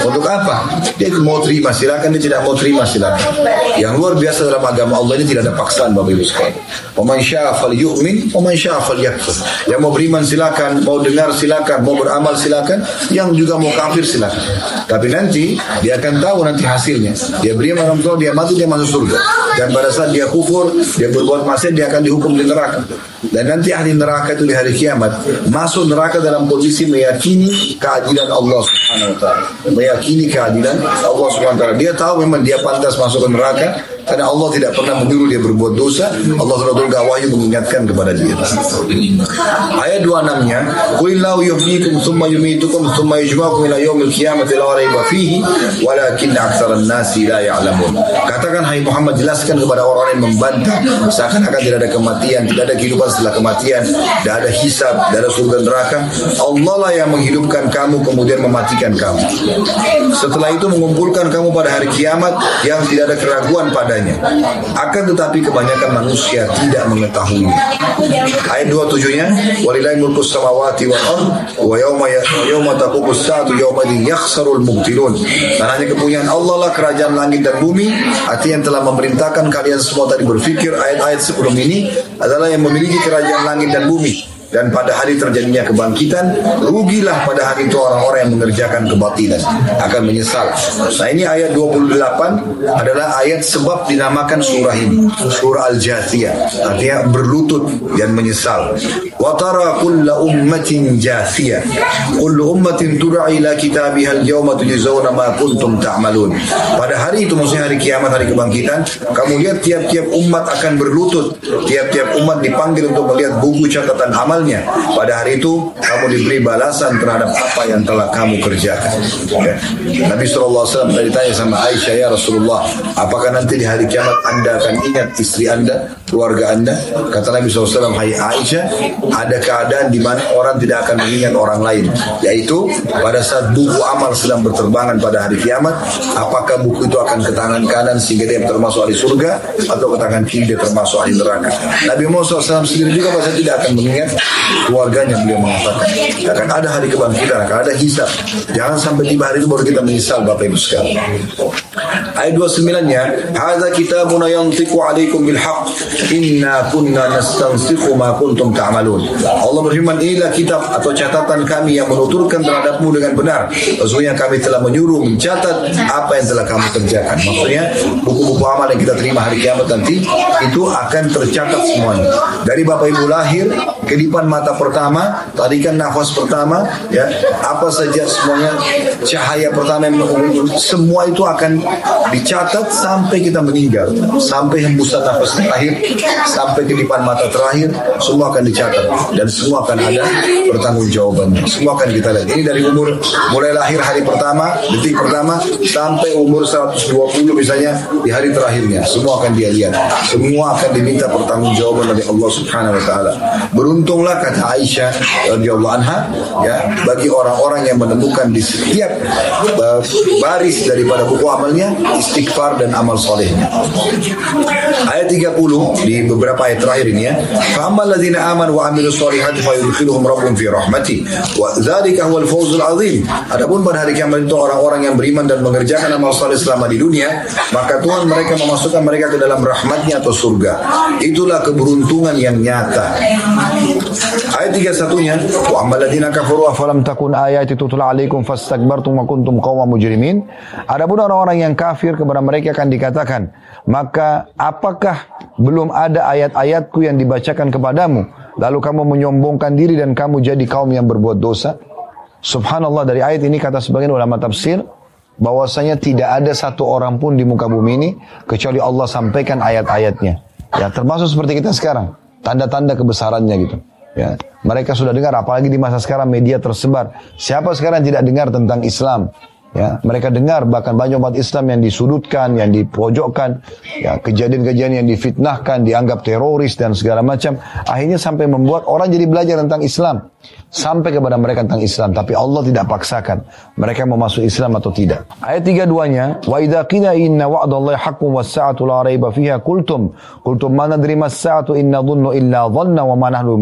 A: Untuk apa? Dia mau terima silakan, dia tidak mau terima silakan. Yang luar biasa dalam agama Allah ini tidak ada paksaan Bapak Ibu sekalian. Waman syafal yu'min, waman syafal yakfur. Yang mau beriman silakan, mau dengar silakan, mau beramal silakan, yang juga mau kafir silakan. Tapi nanti dia akan tahu nanti hasilnya. Dia beri orang tua, dia mati, dia masuk surga. Dan pada saat dia kufur, dia berbuat maksiat, dia akan dihukum di neraka. Dan nanti ahli neraka itu di hari kiamat masuk neraka dalam posisi meyakini keadilan Allah Subhanahu wa taala. Meyakini keadilan Allah Subhanahu wa taala. Dia tahu memang dia pantas masuk ke neraka karena Allah tidak pernah menyuruh dia berbuat dosa. Allah telah turunkan wahyu mengingatkan kepada dia. Ayat 26-nya, "Qulillahu yuhyikum tsumma yumitukum tsumma yujma'ukum ila yaumil qiyamati la raiba fihi walakin aktsaran nasi la ya'lamun." Katakan hai Muhammad jelaskan kepada orang-orang yang membantah seakan-akan tidak ada kematian, tidak ada kehidupan setelah kematian, tidak ada hisab, tidak ada surga neraka. Allah lah yang menghidupkan kamu kemudian mematikan kamu. Setelah itu mengumpulkan kamu pada hari kiamat yang tidak ada keraguan pada padanya. Akan tetapi kebanyakan manusia tidak mengetahui. Ayat 27-nya, walillahi mulku samawati wal ard wa ayat yauma taqumus saatu yauma yakhsarul mubtilun. Dan hanya kepunyaan Allah lah kerajaan langit dan bumi. Artinya yang telah memerintahkan kalian semua tadi berpikir ayat-ayat sebelum ini adalah yang memiliki kerajaan langit dan bumi dan pada hari terjadinya kebangkitan rugilah pada hari itu orang-orang yang mengerjakan kebatilan. Akan menyesal. Nah ini ayat 28 adalah ayat sebab dinamakan surah ini. Surah Al-Jathiyah. Artinya berlutut dan menyesal. Wa tara kulla ummatin jathiyah. Kullu ummatin tud'a ila kitabiha al-yawma tujzauna ma kuntum ta'malun. Pada hari itu maksudnya hari kiamat hari kebangkitan kamu lihat tiap-tiap umat akan berlutut. Tiap-tiap umat dipanggil untuk melihat buku catatan amal amalnya. Pada hari itu kamu diberi balasan terhadap apa yang telah kamu kerjakan. Ya. Nabi SAW tadi tanya sama Aisyah ya Rasulullah, apakah nanti di hari kiamat anda akan ingat istri anda, keluarga anda? Kata Nabi SAW, Hai Aisyah, ada keadaan di mana orang tidak akan mengingat orang lain, yaitu pada saat buku amal sedang berterbangan pada hari kiamat, apakah buku itu akan ke tangan kanan sehingga dia termasuk ahli surga atau ke tangan kiri dia termasuk ahli neraka. Nabi Muhammad SAW sendiri juga pasti tidak akan mengingat keluarganya beliau mengatakan akan ada hari kebangkitan akan ada hisab. Jangan sampai tiba hari itu baru kita menyesal Bapak Ibu sekalian. Ayat 29 nya hadza kitabuna yantiqu alaikum bil haqq inna kunna nastansikhu ma kuntum ta'malun. Allah berfirman inilah kitab atau catatan kami yang menuturkan terhadapmu dengan benar. Sesungguhnya kami telah menyuruh mencatat apa yang telah kamu kerjakan. Maksudnya buku-buku amal yang kita terima hari kiamat nanti itu akan tercatat semuanya. Dari Bapak Ibu lahir kedipan mata pertama, tarikan nafas pertama, ya apa saja semuanya cahaya pertama yang semua itu akan dicatat sampai kita meninggal, sampai hembusan nafas terakhir, sampai kedipan mata terakhir, semua akan dicatat dan semua akan ada pertanggung jawabannya. Semua akan kita lihat. Ini dari umur mulai lahir hari pertama, detik pertama sampai umur 120 misalnya di hari terakhirnya, semua akan dia lihat. Semua akan diminta pertanggung jawaban dari Allah Subhanahu wa taala. Beruntunglah kata Aisyah radhiyallahu anha ya bagi orang-orang yang menemukan di setiap uh, baris daripada buku amalnya istighfar dan amal solehnya. Ayat 30 di beberapa ayat terakhir ini ya. Fa'amal ladzina amanu wa amilus solihati fa yudkhiluhum rabbuhum fi rahmati wa dzalika huwal fawzul azim. Adapun pada hari kiamat itu orang-orang yang beriman dan mengerjakan amal soleh selama di dunia, maka Tuhan mereka memasukkan mereka ke dalam rahmatnya atau surga. Itulah keberuntungan yang nyata. Ayat 31-nya, wa ammal ladzina kafaru afalam takun ayati tutla alaikum fastakbartum wa kuntum qawma mujrimin. Adapun orang-orang yang kafir kepada mereka akan dikatakan, maka apakah belum ada ayat-ayatku yang dibacakan kepadamu lalu kamu menyombongkan diri dan kamu jadi kaum yang berbuat dosa? Subhanallah dari ayat ini kata sebagian ulama tafsir bahwasanya tidak ada satu orang pun di muka bumi ini kecuali Allah sampaikan ayat-ayatnya. Ya termasuk seperti kita sekarang, tanda-tanda kebesarannya gitu. Ya, mereka sudah dengar, apalagi di masa sekarang media tersebar. Siapa sekarang tidak dengar tentang Islam? Ya, mereka dengar bahkan banyak umat Islam yang disudutkan, yang dipojokkan, ya kejadian-kejadian yang difitnahkan, dianggap teroris dan segala macam. Akhirnya sampai membuat orang jadi belajar tentang Islam sampai kepada mereka tentang Islam tapi Allah tidak paksakan mereka mau masuk Islam atau tidak. Ayat tiga duanya wa idza qila inna wa'dallahi haqqun was sa'atu la raiba fiha qultum. Qultum ma nadri mas sa'atu dhunnu illa dhanna wa ma nahnu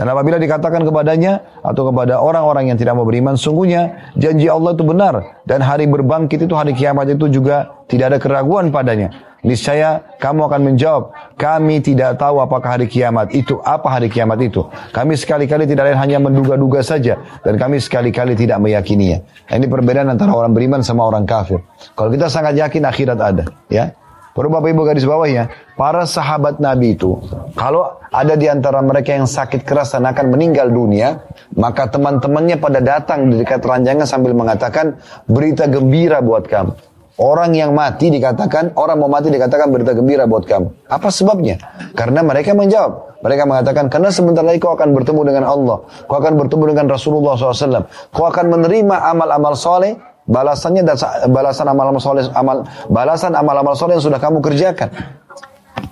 A: dan apabila dikatakan kepadanya atau kepada orang-orang yang tidak mau beriman sungguhnya janji Allah itu benar. Dan hari berbangkit itu hari kiamat itu juga tidak ada keraguan padanya niscaya kamu akan menjawab, kami tidak tahu apakah hari kiamat itu, apa hari kiamat itu. Kami sekali-kali tidak lain hanya menduga-duga saja, dan kami sekali-kali tidak meyakininya. Nah, ini perbedaan antara orang beriman sama orang kafir. Kalau kita sangat yakin akhirat ada, ya. Perlu Bapak Ibu garis bawahnya, para sahabat Nabi itu, kalau ada di antara mereka yang sakit keras dan akan meninggal dunia, maka teman-temannya pada datang di dekat ranjangnya sambil mengatakan, berita gembira buat kamu. Orang yang mati dikatakan, orang mau mati dikatakan berita gembira buat kamu. Apa sebabnya? Karena mereka menjawab. Mereka mengatakan, karena sebentar lagi kau akan bertemu dengan Allah. Kau akan bertemu dengan Rasulullah SAW. Kau akan menerima amal-amal soleh. Balasannya dan balasan amal-amal soleh, amal, balasan amal-amal soleh yang sudah kamu kerjakan.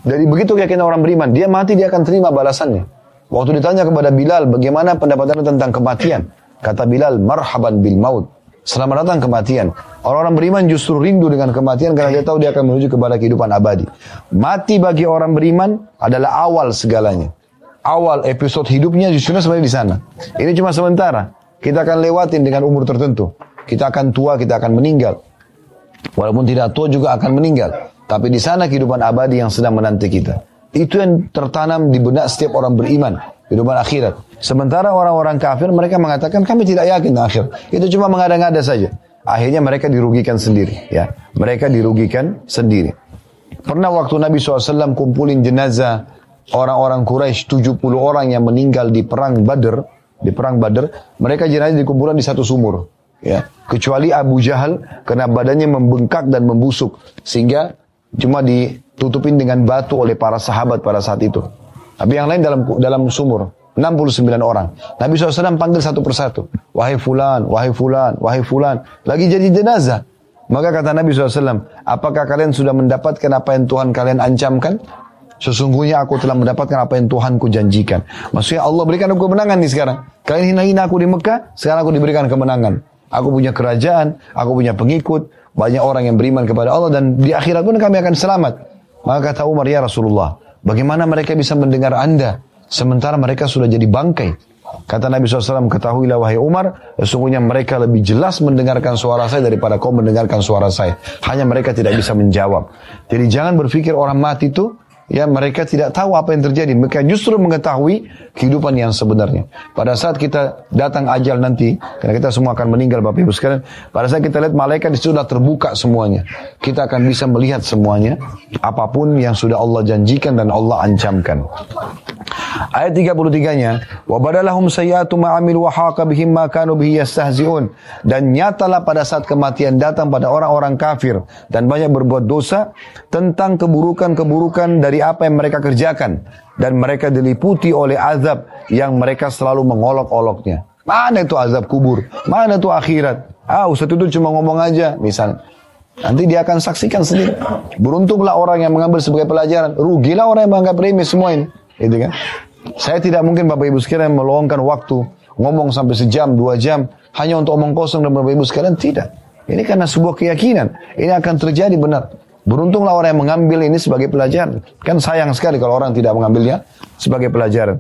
A: Dari begitu keyakinan orang beriman, dia mati dia akan terima balasannya. Waktu ditanya kepada Bilal, bagaimana pendapatnya tentang kematian? Kata Bilal, marhaban bil maut. Selamat datang kematian. Orang-orang beriman justru rindu dengan kematian karena dia tahu dia akan menuju kepada kehidupan abadi. Mati bagi orang beriman adalah awal segalanya.
C: awal episode hidupnya justru sebenarnya di sana. Ini cuma sementara. Kita akan lewatin dengan umur tertentu. Kita akan tua, kita akan meninggal. Walaupun tidak tua juga akan meninggal. Tapi di sana kehidupan abadi yang sedang menanti kita. Itu yang tertanam di benak setiap orang beriman. Kehidupan akhirat. Sementara orang-orang kafir mereka mengatakan kami tidak yakin akhir. Itu cuma mengada-ngada saja. Akhirnya mereka dirugikan sendiri. Ya, Mereka dirugikan sendiri. Pernah waktu Nabi SAW kumpulin jenazah orang-orang Quraisy 70 orang yang meninggal di perang Badr, di perang Badr, mereka jenazah dikumpulkan di satu sumur. Ya, kecuali Abu Jahal karena badannya membengkak dan membusuk sehingga cuma ditutupin dengan batu oleh para sahabat pada saat itu. Tapi yang lain dalam dalam sumur. 69 orang. Nabi SAW panggil satu persatu. Wahai fulan, wahai fulan, wahai fulan. Lagi jadi jenazah. Maka kata Nabi SAW, apakah kalian sudah mendapatkan apa yang Tuhan kalian ancamkan? Sesungguhnya aku telah mendapatkan apa yang Tuhanku janjikan. Maksudnya Allah berikan aku kemenangan nih sekarang. Kalian hina-hina aku di Mekah, sekarang aku diberikan kemenangan. Aku punya kerajaan, aku punya pengikut, banyak orang yang beriman kepada Allah dan di akhirat pun kami akan selamat. Maka kata Umar, ya Rasulullah, bagaimana mereka bisa mendengar anda? Sementara mereka sudah jadi bangkai. Kata Nabi SAW, ketahuilah wahai Umar, sesungguhnya mereka lebih jelas mendengarkan suara saya daripada kau mendengarkan suara saya. Hanya mereka tidak bisa menjawab. Jadi jangan berpikir orang mati itu ya mereka tidak tahu apa yang terjadi. Mereka justru mengetahui kehidupan yang sebenarnya. Pada saat kita datang ajal nanti, karena kita semua akan meninggal Bapak Ibu sekalian, pada saat kita lihat malaikat itu sudah terbuka semuanya. Kita akan bisa melihat semuanya, apa pun yang sudah Allah janjikan dan Allah ancamkan. Ayat 33-nya, wa badalahum sayyatu ma'amil wa haqa bihim ma kanu bihi yastahzi'un. Dan nyatalah pada saat kematian datang pada orang-orang kafir dan banyak berbuat dosa tentang keburukan-keburukan dari apa yang mereka kerjakan dan mereka diliputi oleh azab yang mereka selalu mengolok-oloknya. Mana itu azab kubur? Mana itu akhirat? Ah, Ustaz itu cuma ngomong aja, misalnya. Nanti dia akan saksikan sendiri. Beruntunglah orang yang mengambil sebagai pelajaran. Rugilah orang yang menganggap remeh semua ini. Itu kan? Saya tidak mungkin Bapak Ibu sekalian meluangkan waktu ngomong sampai sejam, dua jam hanya untuk omong kosong dan Bapak Ibu sekalian tidak. Ini karena sebuah keyakinan. Ini akan terjadi benar. Beruntunglah orang yang mengambil ini sebagai pelajaran. Kan sayang sekali kalau orang tidak mengambilnya sebagai pelajaran.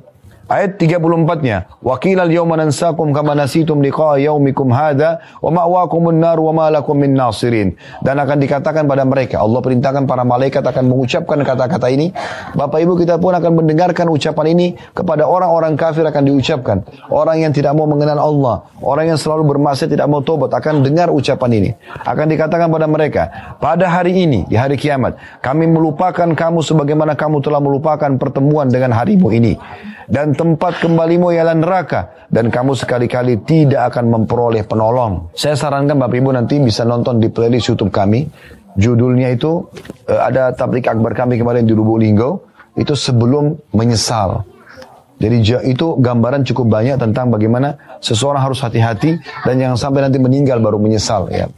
C: Ayat 34-nya, "Wa al-yawma nansakum kama nasitum liqa'a yaumikum hadha wa ma'wakumun nar wa ma lakum min nasirin." Dan akan dikatakan pada mereka, Allah perintahkan para malaikat akan mengucapkan kata-kata ini. Bapak Ibu kita pun akan mendengarkan ucapan ini kepada orang-orang kafir akan diucapkan. Orang yang tidak mau mengenal Allah, orang yang selalu bermaksiat tidak mau tobat akan dengar ucapan ini. Akan dikatakan pada mereka, pada hari ini, di hari kiamat, kami melupakan kamu sebagaimana kamu telah melupakan pertemuan dengan harimu ini dan tempat kembalimu ialah neraka dan kamu sekali-kali tidak akan memperoleh penolong. Saya sarankan Bapak Ibu nanti bisa nonton di playlist YouTube kami. Judulnya itu uh, ada tablik akbar kami kemarin di Lubuk Linggo itu sebelum menyesal. Jadi itu gambaran cukup banyak tentang bagaimana seseorang harus hati-hati dan jangan sampai nanti meninggal baru menyesal ya.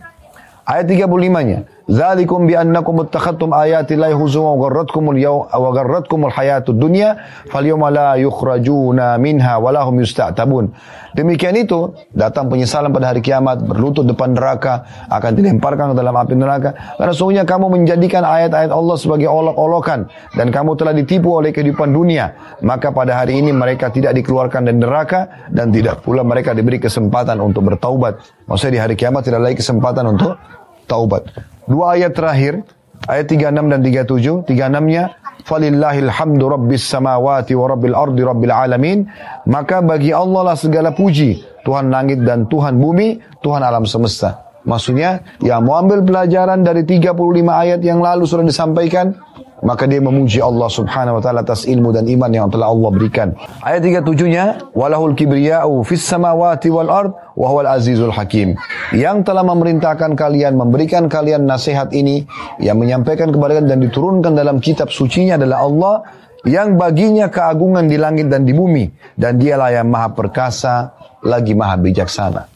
C: Ayat 35-nya. Zalikum bi annakum ittakhadtum ayati llahi huzwa wa gharratkumul yaw wa gharratkumul hayatud dunya falyawma la yukhrajuna minha wa lahum yusta'tabun. Demikian itu datang penyesalan pada hari kiamat berlutut depan neraka akan dilemparkan ke dalam api neraka. Karena sungguhnya kamu menjadikan ayat-ayat Allah sebagai olok-olokan dan kamu telah ditipu oleh kehidupan dunia. Maka pada hari ini mereka tidak dikeluarkan dari neraka dan tidak pula mereka diberi kesempatan untuk bertaubat. Maksudnya di hari kiamat tidak lagi kesempatan untuk taubat Dua ayat terakhir, ayat 36 dan 37. 36-nya, Falillahil hamdu rabbis samawati wa rabbil ardi rabbil alamin. Maka bagi Allah lah segala puji. Tuhan langit dan Tuhan bumi, Tuhan alam semesta. Maksudnya, yang mau ambil pelajaran dari 35 ayat yang lalu sudah disampaikan, maka dia memuji Allah Subhanahu wa taala atas ilmu dan iman yang telah Allah berikan. Ayat 37-nya, "Walahul kibriya'u fis samawati wal ard wa huwal azizul hakim." Yang telah memerintahkan kalian memberikan kalian nasihat ini yang menyampaikan kepada kalian dan diturunkan dalam kitab sucinya adalah Allah yang baginya keagungan di langit dan di bumi dan dialah yang maha perkasa lagi maha bijaksana.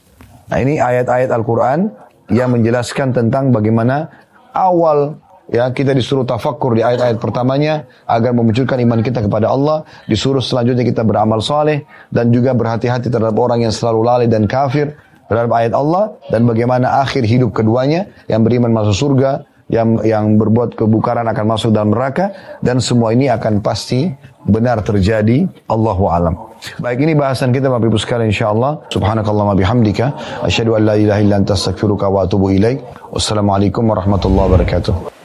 C: Nah ini ayat-ayat Al-Quran yang menjelaskan tentang bagaimana awal Ya, kita disuruh tafakur di ayat-ayat pertamanya agar memunculkan iman kita kepada Allah. Disuruh selanjutnya kita beramal soleh dan juga berhati-hati terhadap orang yang selalu lalai dan kafir terhadap ayat Allah dan bagaimana akhir hidup keduanya yang beriman masuk surga yang yang berbuat kebukaran akan masuk dalam neraka dan semua ini akan pasti benar terjadi Allahu alam. Baik ini bahasan kita Bapak Ibu sekalian insyaallah. Subhanakallah wa bihamdika asyhadu an la ilaha illa anta astaghfiruka wa atubu ilaik. Wassalamualaikum warahmatullahi wabarakatuh.